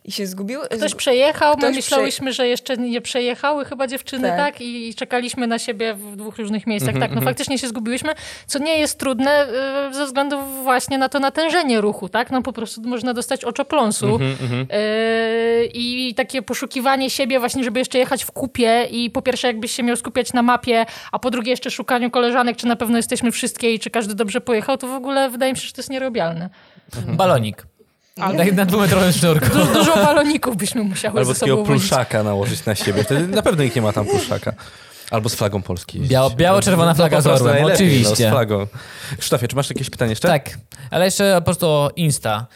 i się zgubił. Ktoś przejechał, my Ktoś myślałyśmy, że jeszcze nie przejechały chyba dziewczyny, tak? Tak. I czekaliśmy na siebie w dwóch różnych miejscach. tak, no faktycznie się zgubiłyśmy, co nie jest trudne y, ze względu właśnie na to natężenie ruchu, tak? No po prostu można dostać oczopląsu. Y, I takie poszukiwanie siebie właśnie, żeby jeszcze jechać w kupie i po pierwsze jakbyś się miał skupiać na mapie, a po drugie jeszcze szukaniu koleżanek, czy na pewno jesteśmy wszystkie i czy każdy dobrze pojechał, to w ogóle wydaje mi się, że to jest nierobialne. Balonik. Na, na dwumetrowym sznurku. Du- dużo baloników byśmy musiały Albo ze sobą takiego pluszaka nałożyć na siebie. Wtedy na pewno nikt nie ma tam pluszaka. Albo z flagą Polski. jeździć. Biało- biało-czerwona flaga z orłem, oczywiście. No, z flagą. Krzysztofie, czy masz jakieś pytanie jeszcze? Tak, ale jeszcze po prostu o Insta.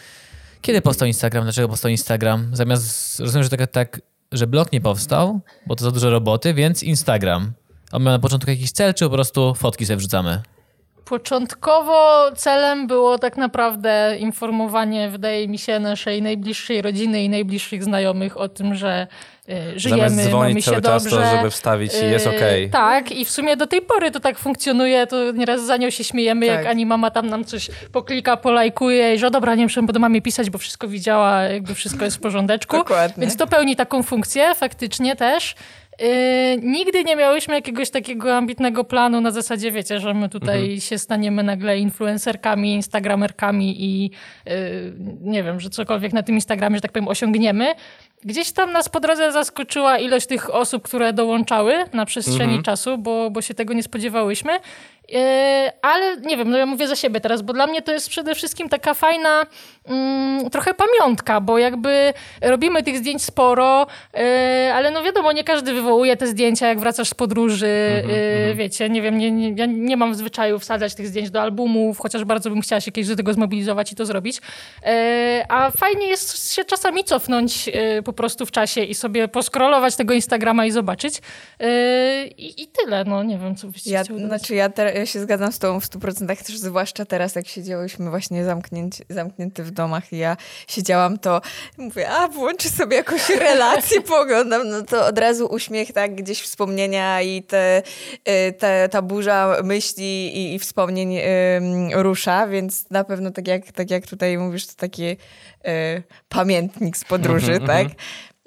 Kiedy powstał Instagram? Dlaczego powstał Instagram? Zamiast, rozumiem, że tak, tak, że blog nie powstał, bo to za dużo roboty, więc Instagram. On miał na początku jakiś cel, czy po prostu fotki sobie wrzucamy? Początkowo celem było tak naprawdę informowanie, wydaje mi się, naszej najbliższej rodziny i najbliższych znajomych o tym, że y, żyjemy, Zamiast dzwonić mamy się cały czas, to dobrze. żeby wstawić i jest Y, okej. Tak, i w sumie do tej pory to tak funkcjonuje, to nieraz za nią się śmiejemy, Tak. jak ani mama tam nam coś poklika, polajkuje i że dobra, nie muszę do mamie pisać, bo wszystko widziała, jakby wszystko jest w porządeczku. Dokładnie. Więc to pełni taką funkcję, faktycznie też. Yy, nigdy nie miałyśmy jakiegoś takiego ambitnego planu na zasadzie, wiecie, że my tutaj mhm. się staniemy nagle influencerkami, instagramerkami i yy, nie wiem, że cokolwiek na tym Instagramie, że tak powiem, osiągniemy. Gdzieś tam nas po drodze zaskoczyła ilość tych osób, które dołączały na przestrzeni mhm. czasu, bo, bo się tego nie spodziewałyśmy. E, ale nie wiem, no ja mówię za siebie teraz, bo dla mnie to jest przede wszystkim taka fajna mm, trochę pamiątka, bo jakby robimy tych zdjęć sporo, e, ale no wiadomo, nie każdy wywołuje te zdjęcia, jak wracasz z podróży, mm-hmm. wiecie, nie wiem, nie, nie, ja nie mam w zwyczaju wsadzać tych zdjęć do albumów, chociaż bardzo bym chciała się kiedyś do tego zmobilizować i to zrobić. A fajnie jest się czasami cofnąć po prostu w czasie i sobie poskrolować tego Instagrama i zobaczyć. I, i tyle, no nie wiem, co byście ja, Znaczy ja teraz ja się zgadzam z tobą w 100%, też zwłaszcza teraz, jak siedziałyśmy właśnie zamknięci, zamknięte w domach i ja siedziałam, to mówię, a włączę sobie jakąś relację, poglądam, no to od razu uśmiech, tak, gdzieś wspomnienia i te, y, te, ta burza myśli i, i wspomnień y, rusza, więc na pewno tak jak, tak jak tutaj mówisz, to taki y, pamiętnik z podróży, -hmm, tak?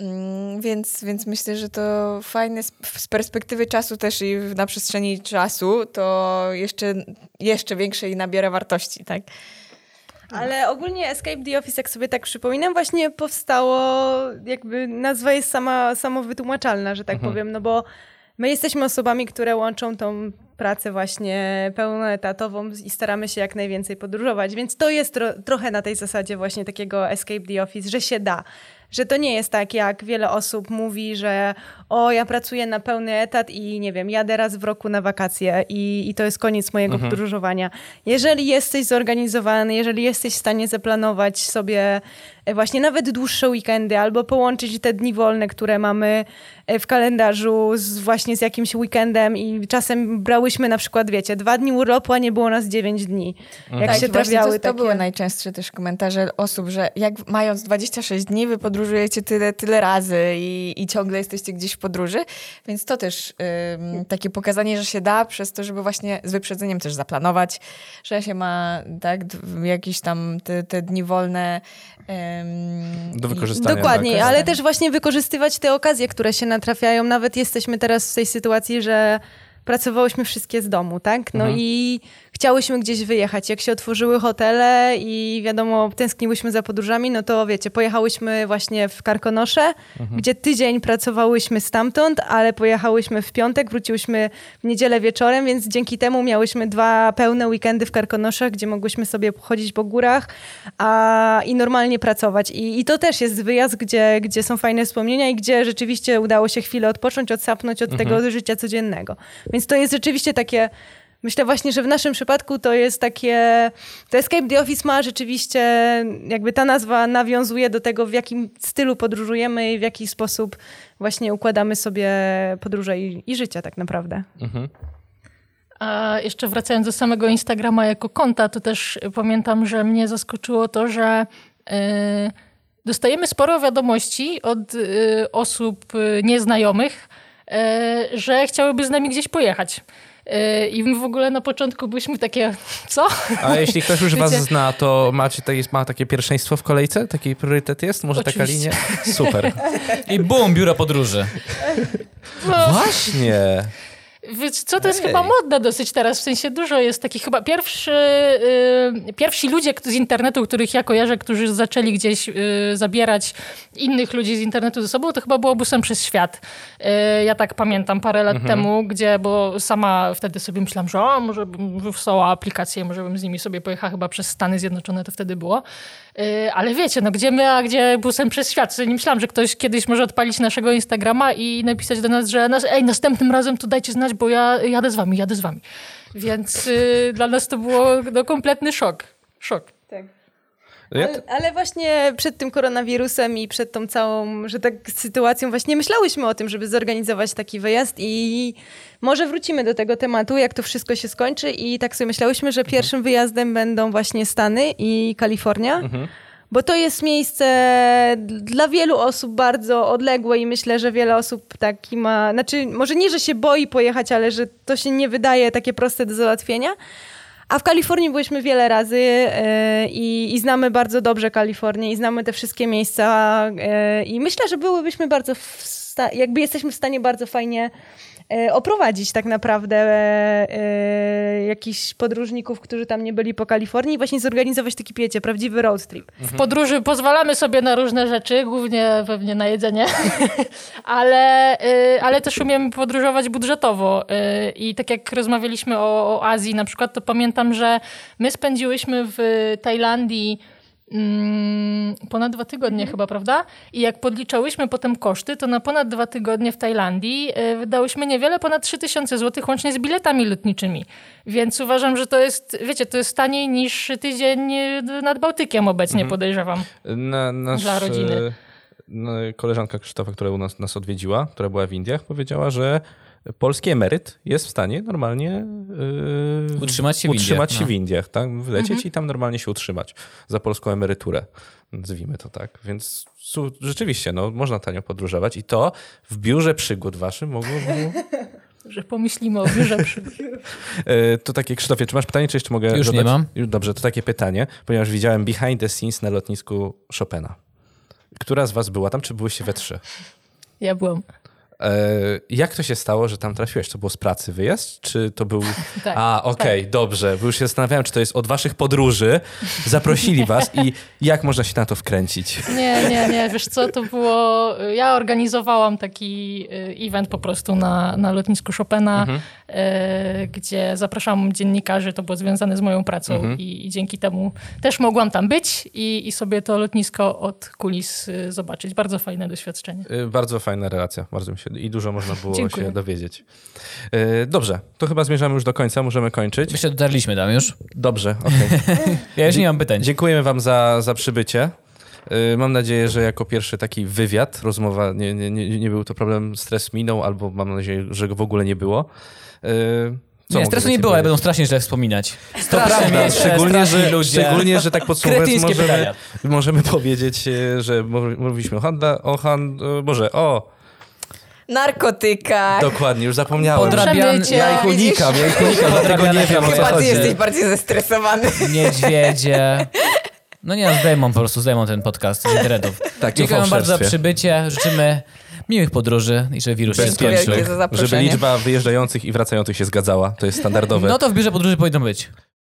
Mm więc, więc myślę, że to fajne z perspektywy czasu też i na przestrzeni czasu to jeszcze, jeszcze większej nabiera wartości, tak? Ale ogólnie Escape the Office, jak sobie tak przypominam, właśnie powstało, jakby nazwa jest sama samowytłumaczalna, że tak mhm. powiem, no bo my jesteśmy osobami, które łączą tą pracę właśnie pełnoetatową i staramy się jak najwięcej podróżować, więc to jest tro trochę na tej zasadzie właśnie takiego Escape the Office, że się da że to nie jest tak, jak wiele osób mówi, że o, ja pracuję na pełny etat i nie wiem, jadę raz w roku na wakacje i, i to jest koniec mojego mhm. podróżowania. Jeżeli jesteś zorganizowany, jeżeli jesteś w stanie zaplanować sobie właśnie nawet dłuższe weekendy albo połączyć te dni wolne, które mamy e, w kalendarzu z, właśnie z jakimś weekendem i czasem brałyśmy na przykład, wiecie, dwa dni urlopu, a nie było nas dziewięć dni. Jak tak, się trafiały to, to takie... były najczęstsze też komentarze osób, że jak mając 26 dni, wy podróżujecie tyle, tyle razy i, i ciągle jesteście gdzieś w podróży, więc to też ym, takie pokazanie, że się da przez to, żeby właśnie z wyprzedzeniem też zaplanować, że się ma tak jakieś tam te, te dni wolne ym, do wykorzystania. Dokładnie, tak? ale też właśnie wykorzystywać te okazje, które się natrafiają. Nawet jesteśmy teraz w tej sytuacji, że pracowałyśmy wszystkie z domu, tak? No mhm. i chciałyśmy gdzieś wyjechać. Jak się otworzyły hotele i wiadomo, tęskniłyśmy za podróżami, no to wiecie, pojechałyśmy właśnie w Karkonosze, mhm. gdzie tydzień pracowałyśmy stamtąd, ale pojechałyśmy w piątek, wróciłyśmy w niedzielę wieczorem, więc dzięki temu miałyśmy dwa pełne weekendy w Karkonoszach, gdzie mogłyśmy sobie chodzić po górach a, i normalnie pracować. I, I to też jest wyjazd, gdzie, gdzie są fajne wspomnienia i gdzie rzeczywiście udało się chwilę odpocząć, odsapnąć od mhm. tego życia codziennego. Więc to jest rzeczywiście takie Myślę właśnie, że w naszym przypadku to jest takie. To Escape the Office ma rzeczywiście, jakby ta nazwa nawiązuje do tego, w jakim stylu podróżujemy i w jaki sposób właśnie układamy sobie podróże i, i życie, tak naprawdę. Mhm. A jeszcze wracając do samego Instagrama jako konta, to też pamiętam, że mnie zaskoczyło to, że. Yy, dostajemy sporo wiadomości od y, osób y, nieznajomych, y, że chciałyby z nami gdzieś pojechać. E, I my w ogóle na początku byliśmy takie, co? A jeśli ktoś już was zna, to macie, to jest, ma takie pierwszeństwo w kolejce? Taki priorytet jest? Może Oczywiście. taka linia? Super. I bum, biuro podróży. No. Właśnie. Co to jest Ej. chyba modne dosyć teraz, w sensie dużo jest takich chyba pierwszy, yy, pierwsi ludzie z internetu, których ja kojarzę, którzy zaczęli gdzieś yy, zabierać innych ludzi z internetu ze sobą, to chyba było busem przez świat. Yy, ja tak pamiętam parę lat mhm. temu, gdzie, bo sama wtedy sobie myślałam, że o, może bym wysłała aplikację, może bym z nimi sobie pojechała chyba przez Stany Zjednoczone, to wtedy było. Y, ale wiecie, no gdzie my, a gdzie busem przez świat. Nie myślałam, że ktoś kiedyś może odpalić naszego Instagrama i napisać do nas, że nas, ej, następnym razem to dajcie znać, bo ja jadę z wami, jadę z wami. Więc y, dla nas to było no, kompletny szok. Szok. Tak. Ale, ale, właśnie przed tym koronawirusem i przed tą całą, że tak sytuacją właśnie myślałyśmy o tym, żeby zorganizować taki wyjazd i może wrócimy do tego tematu, jak to wszystko się skończy i tak sobie myślałyśmy, że pierwszym mhm. wyjazdem będą właśnie Stany i Kalifornia. Mhm bo to jest miejsce dla wielu osób bardzo odległe i myślę, że wiele osób taki ma, znaczy może nie, że się boi pojechać, ale że to się nie wydaje takie proste do załatwienia. A w Kalifornii byliśmy wiele razy yy, i, znamy bardzo dobrze Kalifornię i znamy te wszystkie miejsca yy, i myślę, że byłybyśmy bardzo jakby jesteśmy w stanie bardzo fajnie e, oprowadzić tak naprawdę e, jakichś podróżników, którzy tam nie byli po Kalifornii i właśnie zorganizować taki, wiecie, prawdziwy road trip. W podróży pozwalamy sobie na różne rzeczy, głównie pewnie na jedzenie, ale, ale też umiemy podróżować budżetowo. I tak jak rozmawialiśmy o, o Azji na przykład, to pamiętam, że my spędziłyśmy w Tajlandii mm, ponad dwa tygodnie chyba, prawda? I jak podliczałyśmy potem koszty, to na ponad dwa tygodnie w Tajlandii y, wydałyśmy niewiele ponad 3000 zł łącznie z biletami lotniczymi. Więc uważam, że to jest, wiecie, to jest taniej niż tydzień y, nad Bałtykiem obecnie, podejrzewam. Na, nasz, Dla rodziny. e, no, koleżanka Krzysztofa, która u nas, nas odwiedziła, która była w Indiach, powiedziała, że polski emeryt jest w stanie normalnie e, Utrzymać się w utrzymać Indiach, się no. w Indiach, tak? Wlecieć Mhm. i tam normalnie się utrzymać za polską emeryturę, nazwijmy to tak. Więc su- rzeczywiście, no, można tanio podróżować i to w biurze przygód waszym mogło... Że pomyślimy o biurze przy... E, To takie, Krzysztofie, czy masz pytanie, czy jeszcze mogę Już dodać? nie mam. Dobrze, to takie pytanie, ponieważ widziałem behind the scenes na lotnisku Chopina. Która z was była tam, czy byłyście we trzy? Ja byłam. E, jak to się stało, że tam trafiłeś? To było z pracy wyjazd, czy to był... Tak. A, okej, dobrze, bo już się zastanawiałem, czy to jest od waszych podróży, zaprosili was i jak można się na to wkręcić? Nie, nie, nie, wiesz co, to było... Ja organizowałam taki y, event po prostu na, na lotnisku Chopina, y, gdzie zapraszałam dziennikarzy, to było związane z moją pracą i, i dzięki temu też mogłam tam być i, i sobie to lotnisko od kulis y, zobaczyć. Bardzo fajne doświadczenie. E, Bardzo fajna relacja, bardzo mi się... I dużo można było Dziękuję. się dowiedzieć. E, Dobrze, to chyba zmierzamy już do końca, możemy kończyć. Myślę, dotarliśmy tam już. Dobrze, okej. Ja już nie mam pytań. Dziękujemy Wam za, za przybycie. Yy, Mam nadzieję, że jako pierwszy taki wywiad, rozmowa, nie, nie, nie, nie był to problem, stres minął, albo mam nadzieję, że go w ogóle nie było. Yy, co nie, stresu nie było, ale będą strasznie źle wspominać. To Straszne prawda, miejsce, szczególnie, że, ludzie. szczególnie, że tak podsumowując, możemy, pytania. możemy powiedzieć, że mów- mówiliśmy o handla, o hand, yy, Boże, o, Narkotykach. dokładnie, już zapomniałem. Podrabian... Przemycie. Ja ich unikam, ja ich unikam, dlatego nie wiem o co Chyba ty chodzi. jesteś bardziej zestresowany. niedźwiedzie. No nie, zdejmą po prostu, zdejmą ten podcast z internetów. Tak, wam bardzo za przybycie. Życzymy miłych podróży i żeby wirus się Bez Dziękuję skończył. wielkie za Żeby zaproszenie. liczba wyjeżdżających i wracających się zgadzała. To jest standardowe. No to w biurze podróży powinno być.